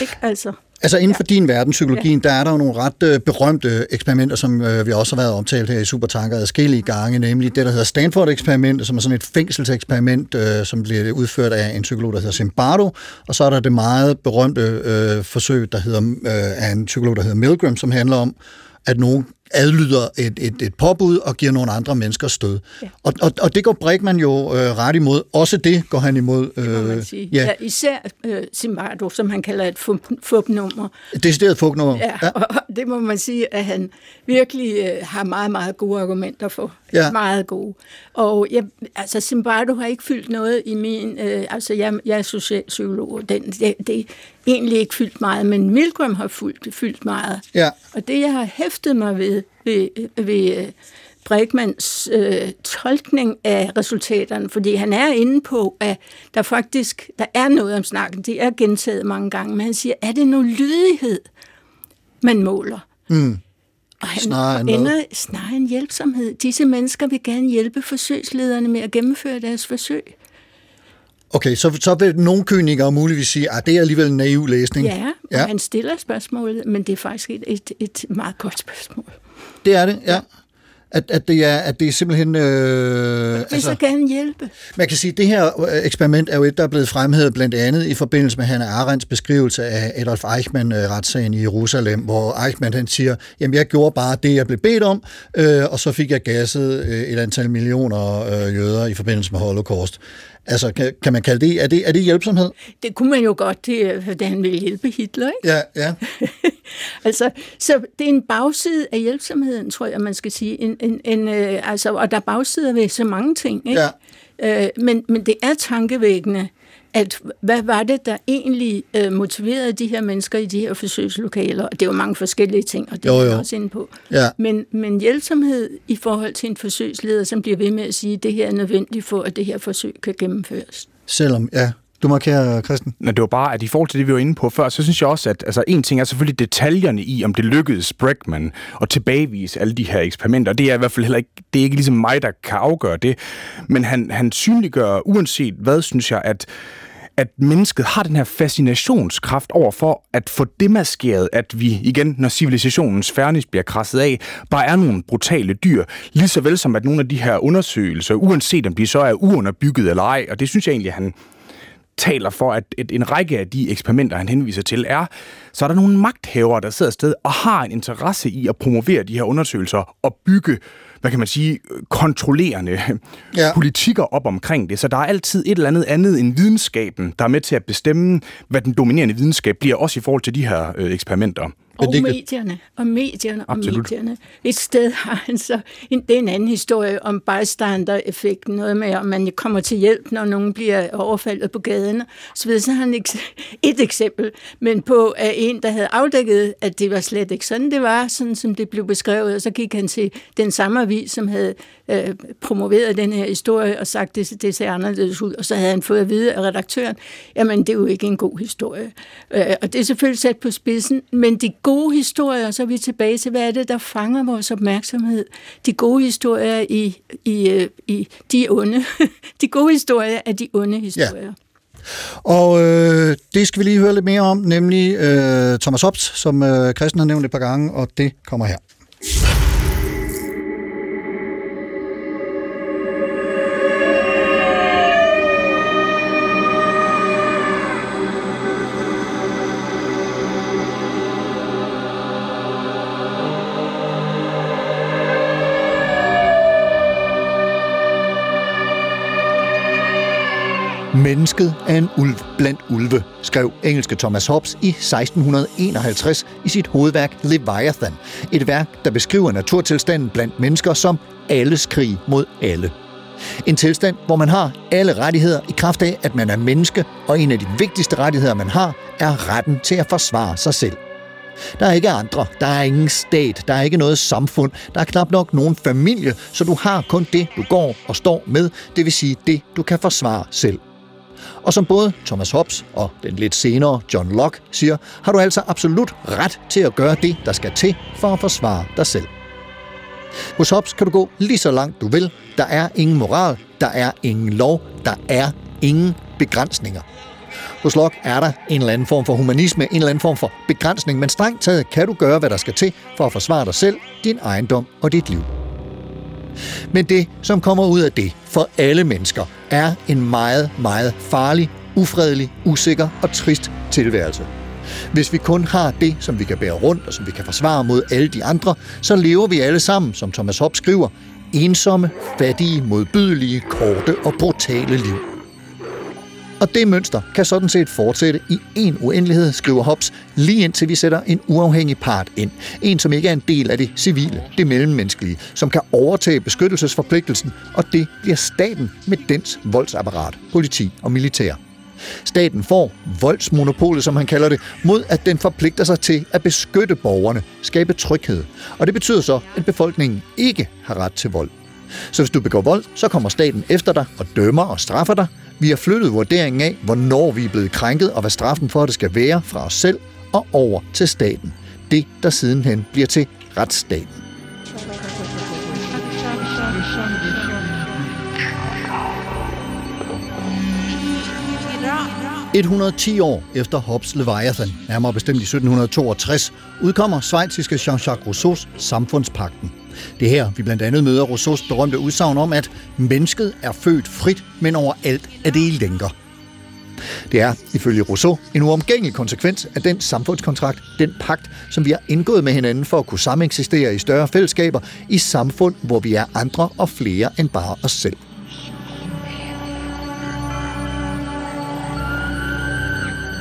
Ikke altså? Altså inden for din verden, psykologien, der er der jo nogle ret øh, berømte eksperimenter, som øh, vi også har været omtalt her i Supertanker adskillige gange, nemlig det, der hedder Stanford-eksperimentet, som er sådan et fængselseksperiment, øh, som bliver udført af en psykolog, der hedder Zimbardo, og så er der det meget berømte øh, forsøg, der hedder, øh, af en psykolog, der hedder Milgram, som handler om, at nogen adlyder et, et, et påbud og giver nogle andre mennesker stød. Ja. Og, og, og det går Brickman jo øh, ret imod. Også det går han imod. Øh, må man sige. ja, Ja, især øh, Zimbardo, som han kalder et fup- fupnummer. decideret fugtnummer. Ja, ja. Og det må man sige, at han virkelig øh, har meget, meget gode argumenter for. Ja. Meget gode. Og jeg, altså, Zimbardo har ikke fyldt noget i min... Øh, altså, jeg, jeg er socialpsykolog, og den, det, det er egentlig ikke fyldt meget, men Milgram har fyldt, fyldt meget. Ja. Og det, jeg har hæftet mig ved, ved, ved øh, Bregmans øh, tolkning af resultaterne, fordi han er inde på, at der faktisk der er noget om snakken. Det er gentaget mange gange, men han siger, er det nu lydighed, man måler? Mm. Og han Snarere end ender snarere en hjælpsomhed. Disse mennesker vil gerne hjælpe forsøgslederne med at gennemføre deres forsøg. Okay, så, så vil nogle kynikere muligvis sige, at det er alligevel en naiv læsning. Ja ja. han stiller spørgsmålet, men det er faktisk et, et, et meget godt spørgsmål. Det er det, ja. At, at, det, er, at det er simpelthen... Øh, Det altså, så gerne hjælpe. man kan sige, at det her øh, eksperiment er jo et, der er blevet fremhævet blandt andet i forbindelse med Hannah Arendts beskrivelse af Adolf Eichmann-retssagen i Jerusalem, hvor Eichmann han siger, jamen jeg gjorde bare det, jeg blev bedt om, øh, og så fik jeg gasset øh, et antal millioner øh, jøder i forbindelse med Holocaust. Altså, kan, kan man kalde det, er det, er det hjælpsomhed? Det kunne man jo godt, det, da han ville hjælpe Hitler, ikke? Ja, ja. [laughs] altså, så det er en bagside af hjælpsomheden, tror jeg, man skal sige. En, en, en, øh, altså, og der er bagsider ved så mange ting, ikke? Ja. Øh, men, men det er tankevækkende, at hvad var det, der egentlig øh, motiverede de her mennesker i de her forsøgslokaler? Og det jo mange forskellige ting, og det Jo, er jeg også inde på. Ja. Men, men hjælpsomhed i forhold til en forsøgsleder, som bliver ved med at sige, at det her er nødvendigt for, at det her forsøg kan gennemføres. Selvom, ja. Du markerer, Christen. Men det var bare, at i forhold til det, vi var inde på før, så synes jeg også, at altså, en ting er selvfølgelig detaljerne i, om det lykkedes Bregman at tilbagevise alle de her eksperimenter. Det er i hvert fald heller ikke, det er ikke ligesom mig, der kan afgøre det. Men han, han synliggør, uanset hvad, synes jeg, at at mennesket har den her fascinationskraft over for at få demaskeret, at vi igen, når civilisationens fernis bliver krasset af, bare er nogle brutale dyr. Lige så vel som at nogle af de her undersøgelser, uanset om de så er uunderbygget eller ej, og det synes jeg egentlig, han, taler for, at et, en række af de eksperimenter, han henviser til, er, så er der nogle magthavere, der sidder sted og har en interesse i at promovere de her undersøgelser og bygge hvad kan man sige, kontrollerende ja. politikker op omkring det. Så der er altid et eller andet andet end videnskaben, der er med til at bestemme, hvad den dominerende videnskab bliver, også i forhold til de her øh, eksperimenter. Og det- medierne, og medierne, og Absolut. medierne. Et sted har han så, en, det er en anden historie om bystander-effekten, noget med, om man kommer til hjælp, når nogen bliver overfaldet på gaden. Så, videre. så har han et, et eksempel, men på af en, der havde afdækket, at det var slet ikke sådan, det var, sådan som det blev beskrevet, og så gik han til den samme avis, som havde øh, promoveret den her historie, og sagt, det, det ser anderledes ud, og så havde han fået at vide af redaktøren, jamen det er jo ikke en god historie. Øh, og det er selvfølgelig sat på spidsen, men de gode historier, så er vi tilbage til, hvad er det, der fanger vores opmærksomhed? De gode historier i, i, øh, i de onde. [laughs] de gode historier er de onde historier. Og øh, det skal vi lige høre lidt mere om, nemlig øh, Thomas Hobbes, som øh, Christian har nævnt et par gange, og det kommer her. Mennesket er en ulv blandt ulve, skrev engelske Thomas Hobbes i 1651 i sit hovedværk Leviathan. Et værk, der beskriver naturtilstanden blandt mennesker som alles krig mod alle. En tilstand, hvor man har alle rettigheder i kraft af, at man er menneske, og en af de vigtigste rettigheder, man har, er retten til at forsvare sig selv. Der er ikke andre, der er ingen stat, der er ikke noget samfund, der er knap nok nogen familie, så du har kun det, du går og står med, det vil sige det, du kan forsvare selv. Og som både Thomas Hobbes og den lidt senere John Locke siger, har du altså absolut ret til at gøre det, der skal til for at forsvare dig selv. Hos Hobbes kan du gå lige så langt du vil. Der er ingen moral, der er ingen lov, der er ingen begrænsninger. Hos Locke er der en eller anden form for humanisme, en eller anden form for begrænsning, men strengt taget kan du gøre, hvad der skal til for at forsvare dig selv, din ejendom og dit liv. Men det, som kommer ud af det for alle mennesker, er en meget, meget farlig, ufredelig, usikker og trist tilværelse. Hvis vi kun har det, som vi kan bære rundt og som vi kan forsvare mod alle de andre, så lever vi alle sammen, som Thomas Hobbes skriver, ensomme, fattige, modbydelige, korte og brutale liv. Og det mønster kan sådan set fortsætte i en uendelighed, skriver Hobbes, lige indtil vi sætter en uafhængig part ind. En, som ikke er en del af det civile, det mellemmenneskelige, som kan overtage beskyttelsesforpligtelsen, og det bliver staten med dens voldsapparat, politi og militær. Staten får voldsmonopolet, som han kalder det, mod at den forpligter sig til at beskytte borgerne, skabe tryghed. Og det betyder så, at befolkningen ikke har ret til vold. Så hvis du begår vold, så kommer staten efter dig og dømmer og straffer dig. Vi har flyttet vurderingen af, hvornår vi er blevet krænket, og hvad straffen for det skal være fra os selv og over til staten. Det, der sidenhen bliver til retsstaten. I 110 år efter Hobbes Leviathan, nærmere bestemt i 1762, udkommer svejtiske Jean-Jacques Rousseaus Samfundspakten. Det er her, vi blandt andet møder Rousseaus berømte udsagn om, at mennesket er født frit, men overalt er det i lænker. Det er, ifølge Rousseau, en uomgængelig konsekvens af den samfundskontrakt, den pagt, som vi har indgået med hinanden for at kunne sameksistere i større fællesskaber i samfund, hvor vi er andre og flere end bare os selv.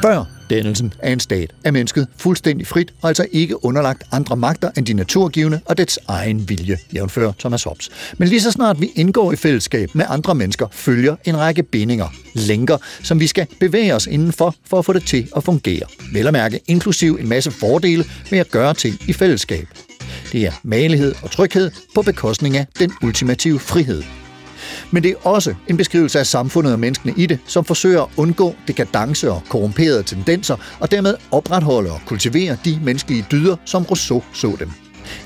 Før dannelsen af en stat er mennesket fuldstændig frit og altså ikke underlagt andre magter end de naturgivende og dets egen vilje, jævnfører Thomas Hobbes. Men lige så snart vi indgår i fællesskab med andre mennesker, følger en række bindinger, lænker, som vi skal bevæge os indenfor for at få det til at fungere. Vel at mærke inklusiv en masse fordele ved at gøre ting i fællesskab. Det er malighed og tryghed på bekostning af den ultimative frihed. Men det er også en beskrivelse af samfundet og menneskene i det, som forsøger at undgå dekadence og korrumperede tendenser, og dermed opretholde og kultivere de menneskelige dyder, som Rousseau så dem.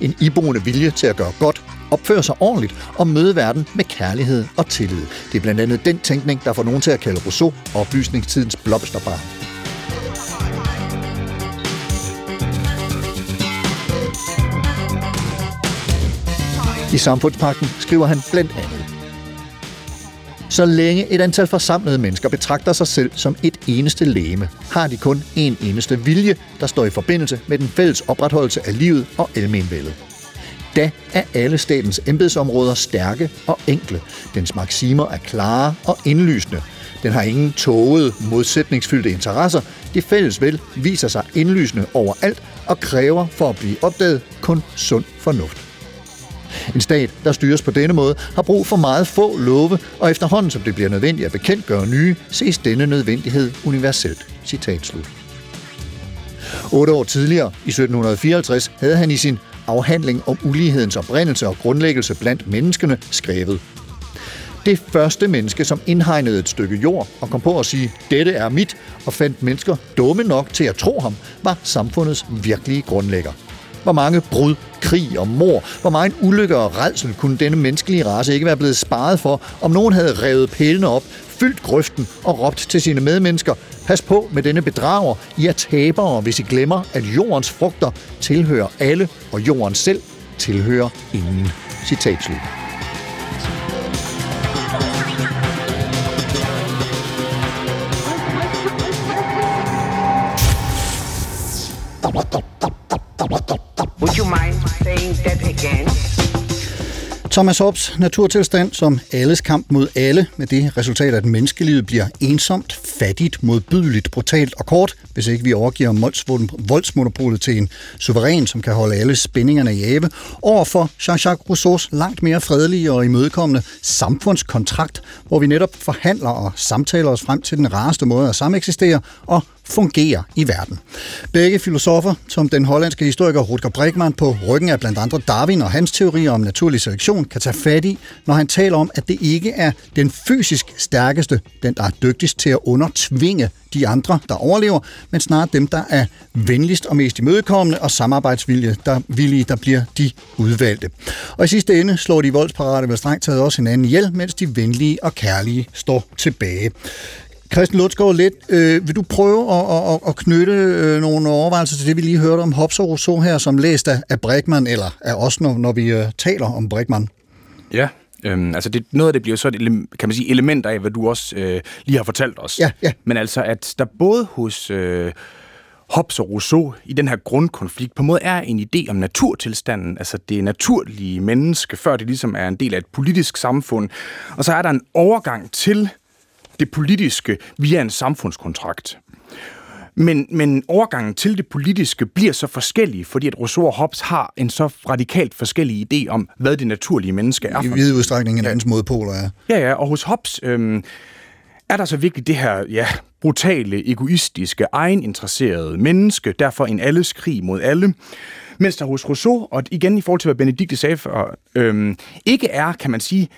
En iboende vilje til at gøre godt, opføre sig ordentligt og møde verden med kærlighed og tillid. Det er blandt andet den tænkning, der får nogen til at kalde Rousseau oplysningstidens blomsterbarn. I samfundspakken skriver han blandt andet så længe et antal forsamlede mennesker betragter sig selv som et eneste læme, har de kun en eneste vilje, der står i forbindelse med den fælles opretholdelse af livet og almenvældet. Da er alle statens embedsområder stærke og enkle. Dens maksimer er klare og indlysende. Den har ingen tågede, modsætningsfyldte interesser. Det fælles vel viser sig indlysende overalt og kræver for at blive opdaget kun sund fornuft. En stat, der styres på denne måde, har brug for meget få love, og efterhånden som det bliver nødvendigt at bekendtgøre nye, ses denne nødvendighed universelt. Citat slut. Otte år tidligere, i 1754, havde han i sin afhandling om ulighedens oprindelse og grundlæggelse blandt menneskene skrevet. Det første menneske, som indhegnede et stykke jord og kom på at sige, dette er mit, og fandt mennesker dumme nok til at tro ham, var samfundets virkelige grundlægger. Hvor mange brud, krig og mor, hvor meget ulykke og redsel kunne denne menneskelige race ikke være blevet sparet for, om nogen havde revet pælene op, fyldt grøften og råbt til sine medmennesker, pas på med denne bedrager, I er tabere, hvis I glemmer, at jordens frugter tilhører alle, og jorden selv tilhører ingen. Citat slut. Would you saying that again? Thomas Hobbes naturtilstand som alles kamp mod alle, med det resultat, at menneskelivet bliver ensomt, fattigt, modbydeligt, brutalt og kort, hvis ikke vi overgiver voldsmonopolet til en suveræn, som kan holde alle spændingerne i ave, overfor Jean-Jacques Rousseaus langt mere fredelige og imødekommende samfundskontrakt, hvor vi netop forhandler og samtaler os frem til den rareste måde at sameksistere og fungerer i verden. Begge filosofer, som den hollandske historiker Rutger Bregman på ryggen af blandt andre Darwin og hans teorier om naturlig selektion, kan tage fat i, når han taler om, at det ikke er den fysisk stærkeste, den der er dygtigst til at undertvinge de andre, der overlever, men snarere dem, der er venligst og mest imødekommende og samarbejdsvillige, der, villige, der bliver de udvalgte. Og i sidste ende slår de voldsparate vel strengt taget også hinanden ihjel, mens de venlige og kærlige står tilbage. Christian Lutzgaard, lidt, øh, vil du prøve at, at, at knytte øh, nogle overvejelser til det, vi lige hørte om Hobbes og Rousseau her, som læst af, af eller af os, når, når vi øh, taler om Bregman? Ja, øhm, altså det, noget af det bliver så et, kan man sige, elementer af, hvad du også øh, lige har fortalt os. Ja, ja. Men altså, at der både hos øh, Hobbes og Rousseau i den her grundkonflikt på en måde er en idé om naturtilstanden, altså det naturlige menneske, før det ligesom er en del af et politisk samfund. Og så er der en overgang til det politiske via en samfundskontrakt. Men, men overgangen til det politiske bliver så forskellig, fordi at Rousseau og Hobbes har en så radikalt forskellig idé om, hvad det naturlige menneske er. I vid udstrækning en andens modpoler er. Ja, ja, og hos Hobbes øhm, er der så virkelig det her ja, brutale, egoistiske, egeninteresserede menneske, derfor en alles krig mod alle. Mens der hos Rousseau, og igen i forhold til, hvad Benedikte sagde før, øhm, ikke er, kan man sige,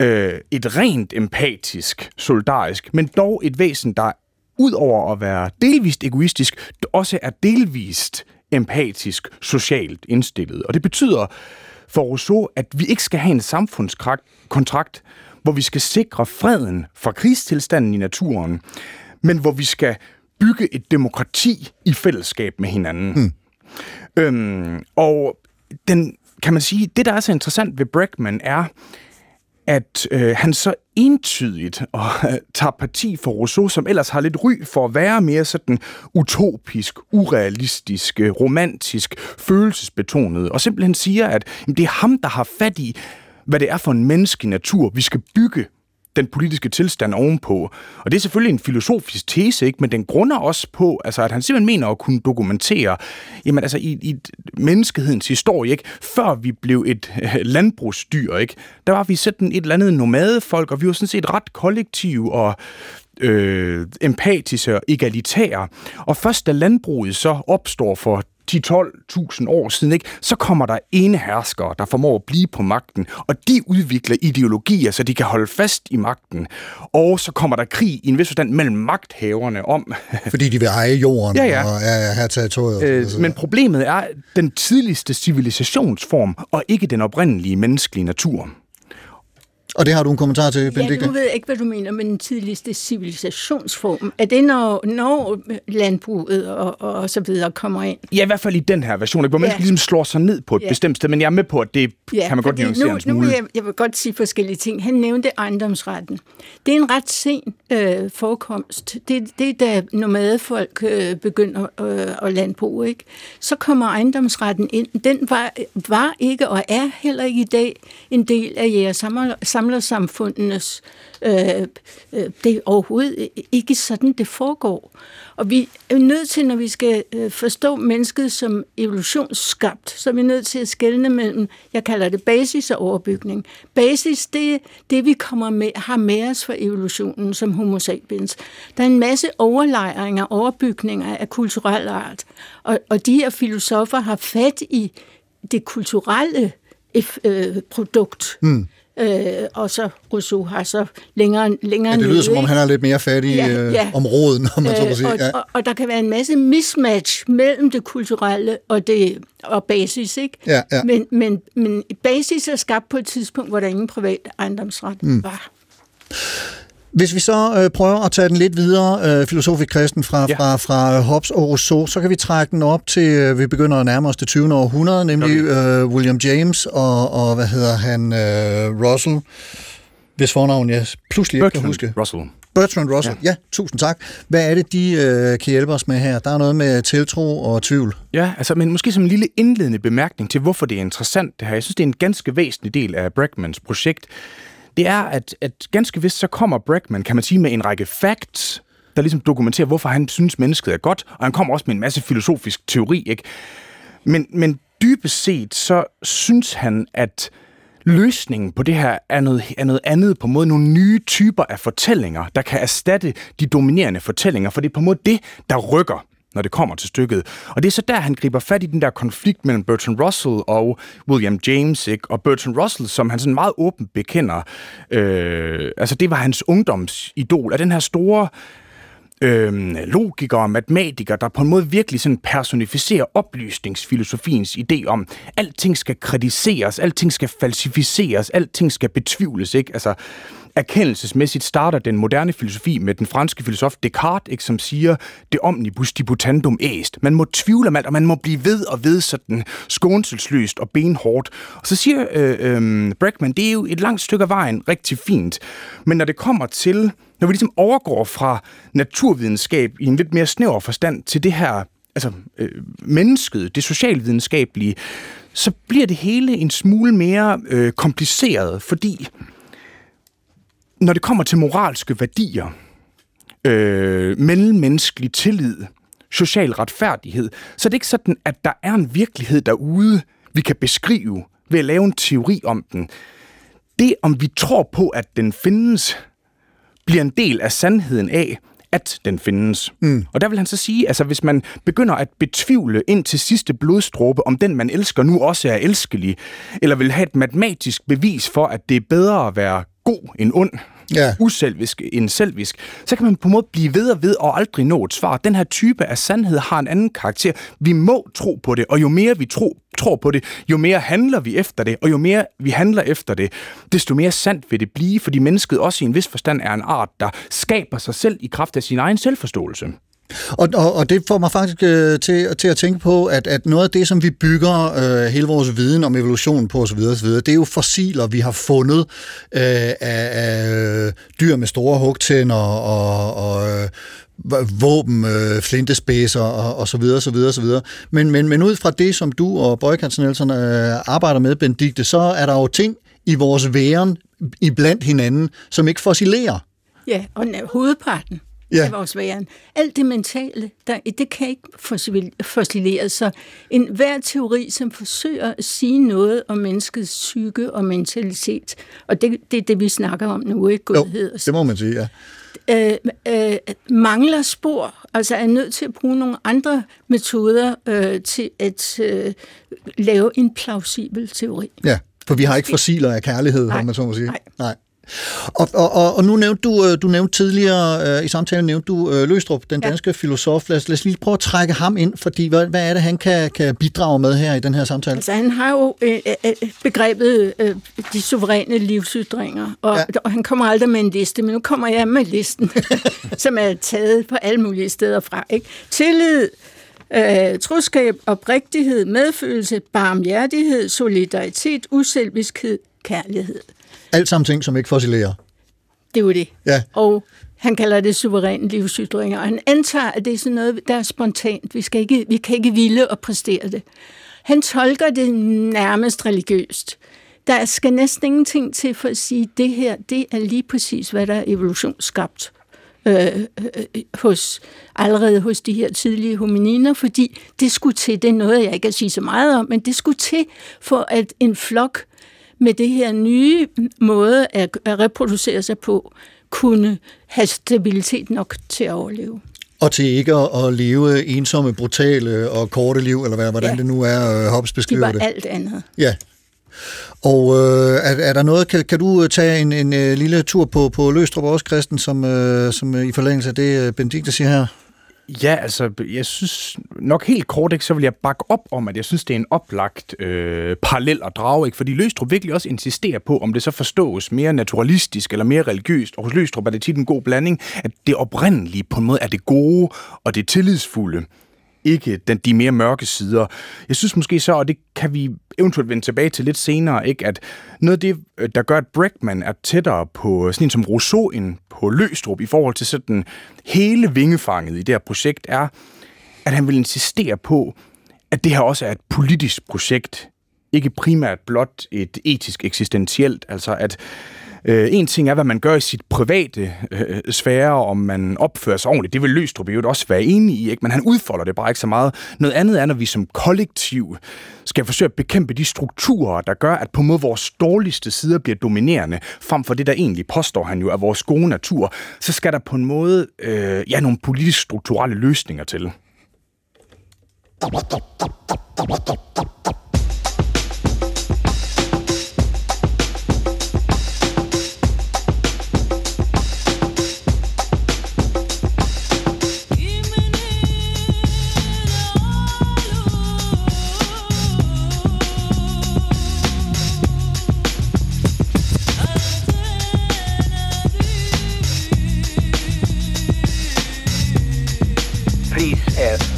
øh, et rent empatisk, solidarisk, men dog et væsen, der ud over at være delvist egoistisk, også er delvist empatisk, socialt indstillet. Og det betyder for Rousseau, at vi ikke skal have en samfundskontrakt, hvor vi skal sikre freden fra krigstilstanden i naturen, men hvor vi skal bygge et demokrati i fællesskab med hinanden. Hmm. Øhm, og den, kan man sige, det der er så interessant ved Bregman er, at øh, han så entydigt og, øh, tager parti for Rousseau, som ellers har lidt ry for at være mere sådan utopisk, urealistisk, øh, romantisk, følelsesbetonet, og simpelthen siger, at jamen, det er ham, der har fat i, hvad det er for en menneskelig natur, vi skal bygge den politiske tilstand ovenpå. Og det er selvfølgelig en filosofisk tese, ikke? men den grunder også på, altså, at han simpelthen mener at kunne dokumentere, jamen altså i, i menneskehedens historie, ikke? før vi blev et øh, landbrugsdyr, ikke? der var vi sådan et eller andet nomadefolk, og vi var sådan set ret kollektive og øh, empatiske og egalitære. Og først da landbruget så opstår for 10-12.000 år siden, ikke, så kommer der ene herskere, der formår at blive på magten, og de udvikler ideologier, så de kan holde fast i magten. Og så kommer der krig i en vis forstand mellem magthaverne om... [laughs] Fordi de vil eje jorden Ja, ja. og er her territoriet. Øh, men problemet er den tidligste civilisationsform, og ikke den oprindelige menneskelige natur. Og det har du en kommentar til, Ja, Benedikte? nu ved jeg ikke, hvad du mener med den tidligste civilisationsform. Er det, når, når landbruget og, og, så videre kommer ind? Ja, i hvert fald i den her version, hvor Ja. mennesket ligesom slår sig ned på et Ja. bestemt sted, men jeg er med på, at det kan man godt nuancere nu, en nu smule. vil jeg, jeg vil godt sige forskellige ting. Han nævnte ejendomsretten. Det er en ret sen øh, forekomst. Det, det er da nomadefolk øh, begynder øh, at landbruge. Ikke? Så kommer ejendomsretten ind. Den var, var ikke og er heller ikke i dag en del af jeres samler, samlersamfundenes øh, øh, det er overhovedet ikke sådan, det foregår. Og vi er nødt til, når vi skal øh, forstå mennesket som evolutionsskabt, så er vi nødt til at skelne mellem, jeg kalder det basis og overbygning. Basis, det er det, vi kommer med, har med os fra evolutionen som homo sapiens. Der er en masse overlejringer, overbygninger af kulturel art, og, og de her filosofer har fat i det kulturelle øh, produkt. Hmm. Øh, og så Rousseau har så længere, længere Ja, det lyder nede, som om, han er lidt mere fat i Ja, øh, ja. om råden, om man så må sige. og, Ja. og, og der kan være en masse mismatch mellem det kulturelle og det og basis, ikke? Ja, ja. Men, men, men basis er skabt på et tidspunkt, hvor der ingen privat ejendomsret Mm. var. Hvis vi så øh, prøver at tage den lidt videre, øh, filosofisk kristen, fra, ja. fra, fra Hobbes og Rousseau, så kan vi trække den op til, øh, vi begynder at nærme os det 20. århundrede, nemlig øh, William James og, og, hvad hedder han, øh, Russell, hvis fornavn jeg pludselig ikke kan huske. Russell. Bertrand Russell, ja. ja, tusind tak. Hvad er det, de øh, kan hjælpe os med her? Der er noget med tiltro og tvivl. Ja, altså, men måske som en lille indledende bemærkning til, hvorfor det er interessant det her. Jeg synes, det er en ganske væsentlig del af Bregmans projekt. Det er, at, at ganske vist så kommer Bregman, kan man sige, med en række facts, der ligesom dokumenterer, hvorfor han synes, mennesket er godt, og han kommer også med en masse filosofisk teori, ikke? Men, men dybest set, så synes han, at løsningen på det her er noget, er noget andet, på en måde nogle nye typer af fortællinger, der kan erstatte de dominerende fortællinger, for det er på en måde det, der rykker når det kommer til stykket. Og det er så der, han griber fat i den der konflikt mellem Bertrand Russell og William James, ikke? Og Bertrand Russell, som han sådan meget åbent bekender, øh, altså det var hans ungdomsidol, af den her store øh, logiker og matematiker, der på en måde virkelig sådan personificerer oplysningsfilosofiens idé om, alting skal kritiseres, alting skal falsificeres, alting skal betvivles, ikke? Altså, erkendelsesmæssigt starter den moderne filosofi med den franske filosof Descartes, ikke, som siger, det omnibus diputandum est. Man må tvivle om alt, og man må blive ved og ved sådan skånselsløst og benhårdt. Og så siger øh, øh, Breckman, det er jo et langt stykke af vejen rigtig fint. Men når det kommer til, når vi ligesom overgår fra naturvidenskab i en lidt mere snæver forstand til det her altså øh, mennesket, det socialvidenskabelige, så bliver det hele en smule mere øh, kompliceret, fordi når det kommer til moralske værdier, øh, mellemmenneskelig tillid, social retfærdighed, så er det ikke sådan, at der er en virkelighed derude, vi kan beskrive ved at lave en teori om den. Det, om vi tror på, at den findes, bliver en del af sandheden af, at den findes. Mm. Og der vil han så sige, altså hvis man begynder at betvivle ind til sidste blodstråbe, om den man elsker nu også er elskelig, eller vil have et matematisk bevis for, at det er bedre at være god end ond, ja. uselvisk end selvisk, så kan man på en måde blive ved og ved og aldrig nå et svar. Den her type af sandhed har en anden karakter. Vi må tro på det, og jo mere vi tro, tror på det, jo mere handler vi efter det, og jo mere vi handler efter det, desto mere sandt vil det blive, fordi mennesket også i en vis forstand er en art, der skaber sig selv i kraft af sin egen selvforståelse. Og, og, og det får mig faktisk øh, til, til at tænke på, at, at noget af det, som vi bygger øh, hele vores viden om evolution på osv., osv., det er jo fossiler, vi har fundet øh, af, af øh, dyr med store hugtænder og, og øh, våben, øh, flintespidser og, og så videre, så videre, så videre. Men, men, men ud fra det, som du og Bøjkans Nielsen øh, arbejder med, Benedikte, så er der jo ting i vores væren iblandt hinanden, som ikke fossilerer. Ja, og hovedparten Ja. af vores væren. Alt det mentale, der, det kan ikke fossil- fossileres. Så en hver teori, som forsøger at sige noget om menneskets psyke og mentalitet, og det, det er det, vi snakker om nu, ikke? Godhed og det må man sige, ja. øh, øh, mangler spor, altså er nødt til at bruge nogle andre metoder øh, til at øh, lave en plausibel teori. Ja, for vi har ikke fossiler af kærlighed, Nej, om man så må sige. nej. nej. Og, og, og, og nu nævnte du, øh, du nævnte tidligere øh, i samtalen, nævnte du øh, Løstrup, den danske ja. filosof. Lad os, lad os lige prøve at trække ham ind, fordi hvad, hvad er det, han kan, kan bidrage med her i den her samtale? Altså, han har jo øh, øh, begrebet øh, de suveræne livsytringer, og, ja. og han kommer aldrig med en liste, men nu kommer jeg med listen, [laughs] som er taget på alle mulige steder fra. Ikke? Tillid, øh, troskab, oprigtighed, medfølelse, barmhjertighed, solidaritet, uselviskhed, kærlighed. Alt sammen ting, som ikke fossilerer. Det er jo det. Ja. Og han kalder det suveræne livsytringer, og han antager, at det er sådan noget, der er spontant. Vi, skal ikke, vi kan ikke ville og præstere det. Han tolker det nærmest religiøst. Der skal næsten ingenting til for at sige, at det her, det er lige præcis, hvad der er evolutionsskabt øh, øh, hos, allerede hos de her tidlige homininer, fordi det skulle til, det er noget, jeg ikke kan sige så meget om, men det skulle til for, at en flok med det her nye måde at, at reproducere sig på, kunne have stabilitet nok til at overleve. Og til ikke at, leve ensomme, brutale og korte liv, eller hvad, hvordan Ja. det nu er, øh, Hobbes De beskriver var det. alt andet. Ja. Og øh, er, er der noget, kan, kan du øh, tage en, en øh, lille tur på, på Løstrup også, Christen, som, øh, som i forlængelse af det, Benedikte siger her? Ja, altså, jeg synes nok helt kort, ikke, så vil jeg bakke op om, at jeg synes, det er en oplagt øh, parallel at drage, ikke? fordi Løstrup virkelig også insisterer på, om det så forstås mere naturalistisk eller mere religiøst, og hos Løstrup er det tit en god blanding, at det oprindelige på en måde er det gode og det tillidsfulde, ikke den, de mere mørke sider. Jeg synes måske så, og det kan vi eventuelt vende tilbage til lidt senere, ikke, at noget af det, øh, der gør, at Bregman er tættere på øh, sådan en som Rousseau end på Løstrup i forhold til sådan hele vingefanget i det her projekt, er, at han vil insistere på, at det her også er et politisk projekt, ikke primært blot et etisk eksistentielt, altså at Øh, en ting er, hvad man gør i sit private øh, sfære, om man opfører sig ordentligt. Det vil Løstrup jo også være enig i, ikke? men han udfolder det bare ikke så meget. Noget andet er, når vi som kollektiv skal forsøge at bekæmpe de strukturer, der gør, at på en måde vores dårligste sider bliver dominerende, frem for det, der egentlig påstår han jo er vores gode natur, så skal der på en måde øh, ja, nogle politisk strukturelle løsninger til.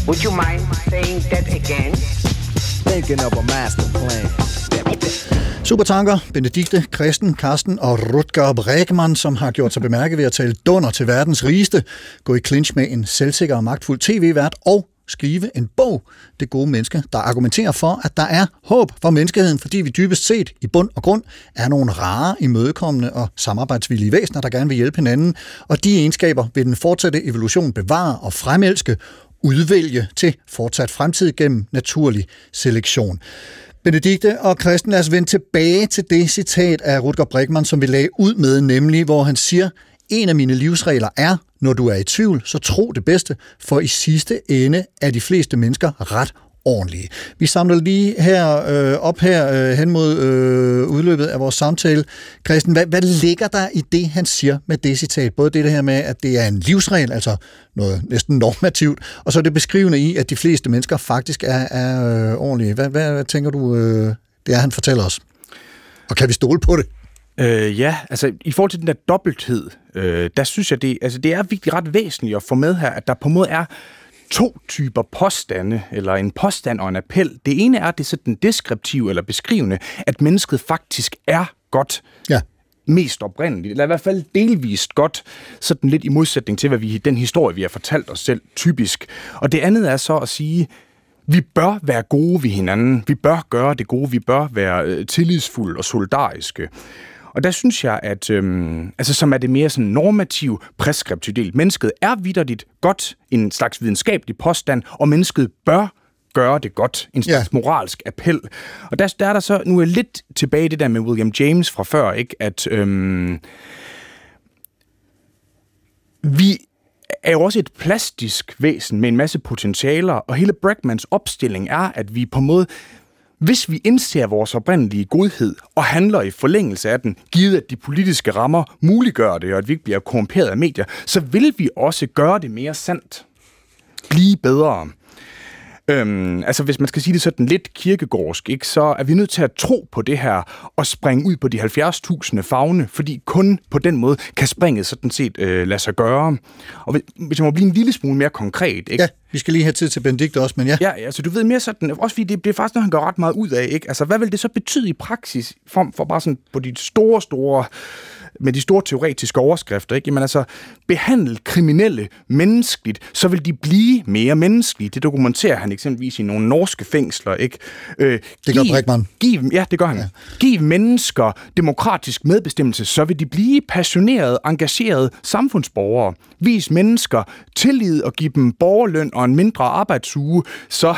Would you mind saying that again? Thinking of a master plan. Supertanker, Benedikte, Kristen, Karsten og Rutger Bregman, som har gjort sig bemærket ved at tale dunder til verdens rigeste, gå i clinch med en selvsikker og magtfuld tv-vært og skrive en bog, Det gode menneske, der argumenterer for, at der er håb for menneskeheden, fordi vi dybest set i bund og grund er nogle rare, imødekommende og samarbejdsvillige væsener, der gerne vil hjælpe hinanden, og de egenskaber vil den fortsatte evolution bevare og fremelske, udvælge til fortsat fremtid gennem naturlig selektion. Benedikte og Christen, lad os vende tilbage til det citat af Rutger Bregman, som vi lagde ud med, nemlig hvor han siger, en af mine livsregler er, når du er i tvivl, så tro det bedste, for i sidste ende er de fleste mennesker ret ordentlige. Vi samler lige her øh, op her øh, hen mod øh, udløbet af vores samtale. Christen, hvad, hvad ligger der i det, han siger med det citat? Både det her med, at det er en livsregel, altså noget næsten normativt, og så det beskrivende i, at de fleste mennesker faktisk er, er øh, ordentlige. Hvad, hvad, hvad tænker du, øh, det er, han fortæller os? Og kan vi stole på det? Øh, ja, altså i forhold til den der dobbelthed, øh, der synes jeg, det, altså, det er virkelig ret væsentligt at få med her, at der på en måde er to typer påstande, eller en påstand og en appel. Det ene er det sådan deskriptive eller beskrivende, at mennesket faktisk er godt. Ja. Mest oprindeligt, eller i hvert fald delvist godt, sådan lidt i modsætning til, hvad vi den historie, vi har fortalt os selv, typisk. Og det andet er så at sige, vi bør være gode ved hinanden. Vi bør gøre det gode. Vi bør være øh, tillidsfulde og solidariske. Og der synes jeg, at øhm, altså, som er det mere sådan normativ, preskriptiv del. Mennesket er vidderligt godt, en slags videnskabelig påstand, og mennesket bør gøre det godt. En slags ja. moralsk appel. Og der, der er der så, nu er lidt tilbage i det der med William James fra før, ikke? at øhm, vi er jo også et plastisk væsen med en masse potentialer, og hele Bregmans opstilling er, at vi på en måde hvis vi indser vores oprindelige godhed og handler i forlængelse af den, givet at de politiske rammer muliggør det, og at vi ikke bliver korrumperet af medier, så vil vi også gøre det mere sandt. Blive bedre. Øhm, altså hvis man skal sige det sådan lidt kirkegårdsk, ikke, så er vi nødt til at tro på det her og springe ud på de 70.000 fagne, fordi kun på den måde kan springet sådan set øh, lade sig gøre. Og hvis- jeg må blive en lille smule mere konkret, ikke? Ja, vi skal lige have tid til Benedikt også, men ja. Ja, altså du ved mere sådan, også fordi det, det er faktisk noget, han gør ret meget ud af, ikke? Altså hvad vil det så betyde i praksis, for, for bare sådan på de store, store, med de store teoretiske overskrifter, ikke? Jamen altså, behandle kriminelle menneskeligt, så vil de blive mere menneskelige. Det dokumenterer han eksempelvis i nogle norske fængsler, ikke? Øh, Det gør giv- Brinkmann. Giv, ja, det gør han. Ja. Giv mennesker demokratisk medbestemmelse, så vil de blive passionerede, engagerede samfundsborgere. Vis mennesker tillid og give dem borgerløn og en mindre arbejdsuge, så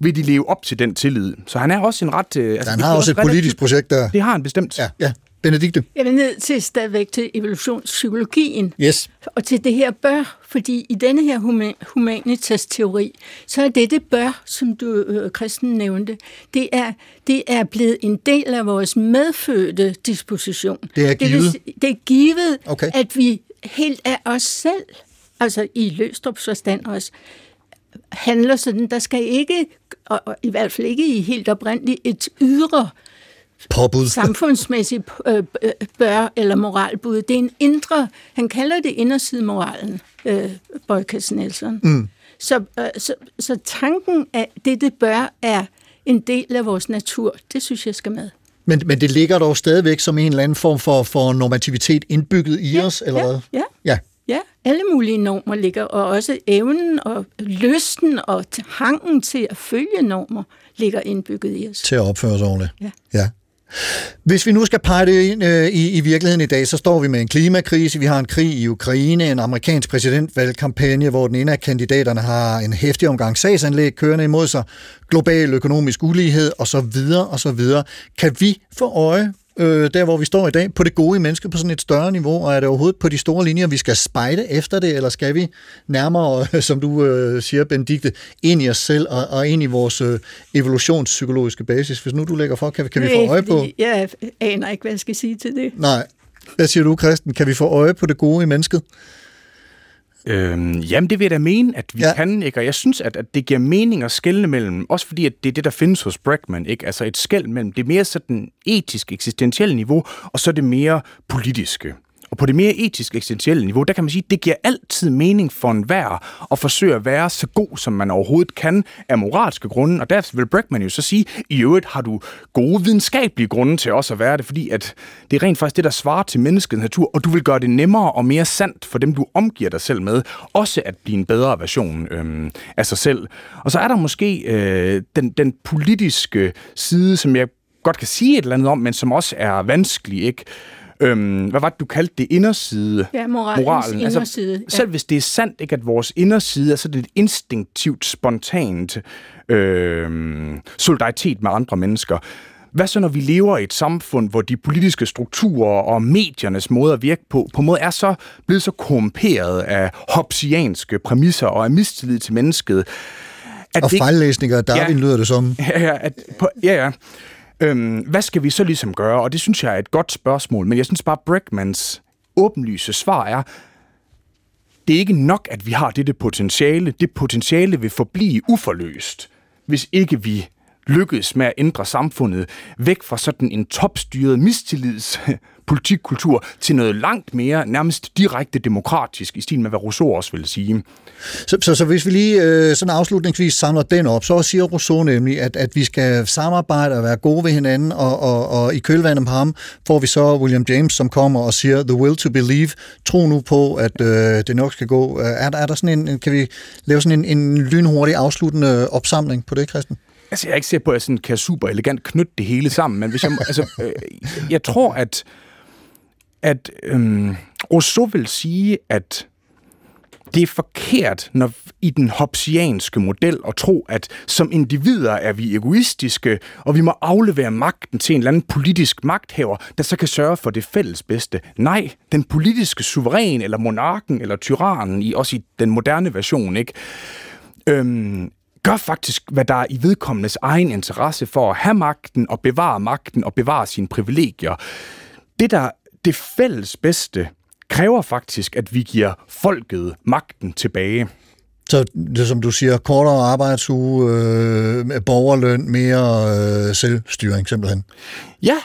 vil de leve op til den tillid. Så han er også en ret... øh, Altså, Han det har også et politisk projekt der. Det har han bestemt. Ja, ja. Benedikte. Jeg vil ned til stadigvæk til evolutionspsykologien. Yes. Og til det her bør, fordi i denne her huma- humanitas-teori, så er det det bør, som du, øh, Christen nævnte, det er, det er blevet en del af vores medfødte disposition. Det er vil givet? sige- Det er givet, Okay. at vi helt af os selv, altså i Løstrups forstand også, handler sådan, der skal ikke, og, og i hvert fald ikke i helt oprindeligt, et ydre Påbud. samfundsmæssigt øh, bør eller moralbud. Det er en indre, han kalder det indersidemoralen, øh, Bøjkes Nielsen. Mm. Så, øh, så, så tanken af det, det bør, er en del af vores natur. Det synes jeg skal med. Men, men det ligger dog stadigvæk som en eller anden form for, for normativitet indbygget i os, eller hvad? Ja, Ja. ja, alle mulige normer ligger, og også evnen og lysten og hangen til at følge normer ligger indbygget i os. Til at opføre os ordentligt. Ja. ja. Hvis vi nu skal pege det ind øh, i, i virkeligheden i dag, så står vi med en klimakrise, vi har en krig i Ukraine, en amerikansk præsidentvalgkampagne, hvor den ene af kandidaterne har en hæftig omgang sagsanlæg kørende imod sig, global økonomisk ulighed osv. osv. Kan vi få øje øh, der, hvor vi står i dag, på det gode i mennesket på sådan et større niveau, og er det overhovedet på de store linjer, vi skal spejde efter det, eller skal vi nærmere, [laughs] øh, som du øh, siger, Benedikte, ind i os selv og, og ind i vores øh, evolutionspsykologiske basis? Hvis nu du lægger for, kan, vi- kan vi få Nej, øje på... Jeg aner ikke, hvad jeg skal sige til det. Nej. Hvad siger du, Christen? Kan vi få øje på det gode i mennesket? Øhm, jamen, det vil jeg da mene, at vi ja. kan, ikke? Og jeg synes, at, at det giver mening at skelne mellem, også fordi at det er det, der findes hos Bregman, ikke? Altså et skæld mellem det mere sådan etisk, eksistentielle niveau, og så det mere politiske. Og på det mere etisk eksistentielle niveau, der kan man sige, at det giver altid mening for enhver at forsøge at være så god, som man overhovedet kan af moralske grunde. Og der vil Bregman jo så sige, i øvrigt har du gode videnskabelige grunde til også at være det, fordi at det er rent faktisk det, der svarer til menneskets natur, og du vil gøre det nemmere og mere sandt for dem, du omgiver dig selv med, også at blive en bedre version øhm, af sig selv. Og så er der måske øh, den, den politiske side, som jeg godt kan sige et eller andet om, men som også er vanskelig, ikke? Øhm, hvad var det, du kaldte det? Inderside? Ja, moralens inderside, ja. Selv hvis det er sandt, ikke, at vores inderside er sådan et instinktivt, spontant øhm, solidaritet med andre mennesker. Hvad så, når vi lever i et samfund, hvor de politiske strukturer og mediernes måde at virke på, på en måde er så blevet så korrumperet af hopsianske præmisser og af mistillid til mennesket? At Og det fejllæsninger af Darwin Ja. lyder det som. Ja, ja, at, på, ja, ja. Øhm, hvad skal vi så ligesom gøre? Og det synes jeg er et godt spørgsmål, men jeg synes bare, Bregmans åbenlyse svar er, det er ikke nok, at vi har dette potentiale. Det potentiale vil forblive uforløst, hvis ikke vi lykkes med at ændre samfundet væk fra sådan en topstyret mistillids politikkultur til noget langt mere nærmest direkte demokratisk, i stil med, hvad Rousseau også ville sige. Så, så, så hvis vi lige øh, sådan afslutningsvis samler den op, så siger Rousseau nemlig, at, at vi skal samarbejde og være gode ved hinanden, og, og, og i kølvandet på ham får vi så William James, som kommer og siger, the will to believe, tro nu på, at øh, det nok skal gå. Øh, er er der sådan en, en- kan vi lave sådan en, en lynhurtig afsluttende opsamling på det, Christen? Altså, jeg er ikke sikker på, at jeg sådan kan super elegant knytte det hele sammen, men hvis jeg, altså, øh, jeg tror, at, at øhm, Rousseau vil sige, at det er forkert når i den hopsianske model at tro, at som individer er vi egoistiske, og vi må aflevere magten til en eller anden politisk magthaver, der så kan sørge for det fælles bedste. Nej, den politiske suveræn, eller monarken, eller tyrannen, i, også i den moderne version, ikke? øhm, gør faktisk, hvad der er i vedkommendes egen interesse for at have magten og bevare magten og bevare sine privilegier. Det der det fælles bedste kræver faktisk, at vi giver folket magten tilbage. Så det som du siger, kortere arbejdsuge, øh, borgerløn, mere øh, selvstyring simpelthen. Ja,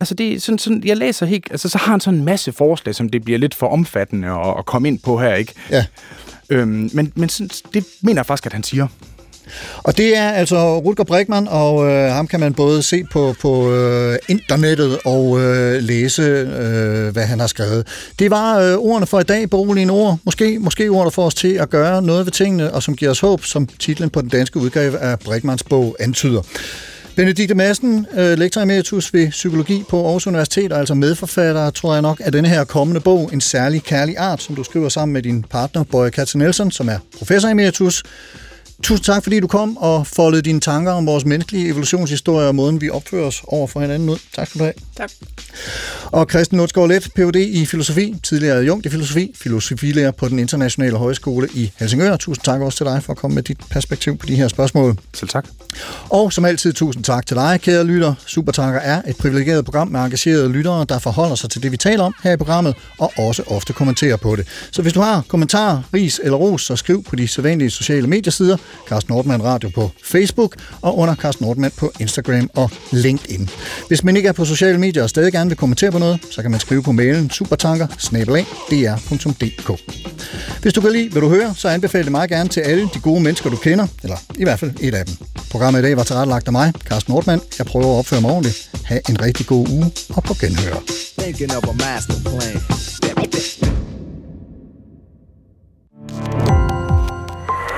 altså det er sådan, sådan, jeg læser helt, altså så har han sådan en masse forslag, som det bliver lidt for omfattende at, at komme ind på her, ikke? Ja. Øhm, men men sådan, det mener jeg faktisk, at han siger. Og det er altså Rutger Bregman, og øh, ham kan man både se på, på øh, internettet og øh, læse, øh, hvad han har skrevet. Det var øh, ordene for i dag, beroligende ord. Måske, måske ord, der får os til at gøre noget ved tingene, og som giver os håb, som titlen på den danske udgave af Bregmans bog antyder. Benedikte Madsen, øh, lektor emeritus ved psykologi på Aarhus Universitet, og altså medforfatter, tror jeg nok, af denne her kommende bog, En særlig kærlig art, som du skriver sammen med din partner, Bøje Katze Nielsen, som er professor emeritus. Tusind tak, fordi du kom og foldede dine tanker om vores menneskelige evolutionshistorie og måden, vi opfører os over for hinanden ud. Tak skal du have. Tak. Og Christian Nutsgaard Let, Ph.D. i filosofi, tidligere adjunkt i filosofi, filosofilærer på den internationale højskole i Helsingør. Tusind tak også til dig for at komme med dit perspektiv på de her spørgsmål. Selv tak. Og som altid, tusind tak til dig, kære lytter. Supertanker er et privilegeret program med engagerede lyttere, der forholder sig til det, vi taler om her i programmet, og også ofte kommenterer på det. Så hvis du har kommentarer, ris eller ros, så skriv på de sædvanlige sociale mediesider, Carsten Nordmann Radio på Facebook, og under Carsten Nordmann på Instagram og LinkedIn. Hvis man ikke er på sociale medier og stadig gerne vil kommentere på noget, så kan man skrive på mailen supertanker Hvis du kan lide, hvad du hører, så anbefaler det meget gerne til alle de gode mennesker, du kender, eller i hvert fald et af dem. Programmet i dag var tilrettelagt af mig, Carsten Nordmann. Jeg prøver at opføre mig ordentligt. Ha' en rigtig god uge, og på genhør. Thinking of a master plan.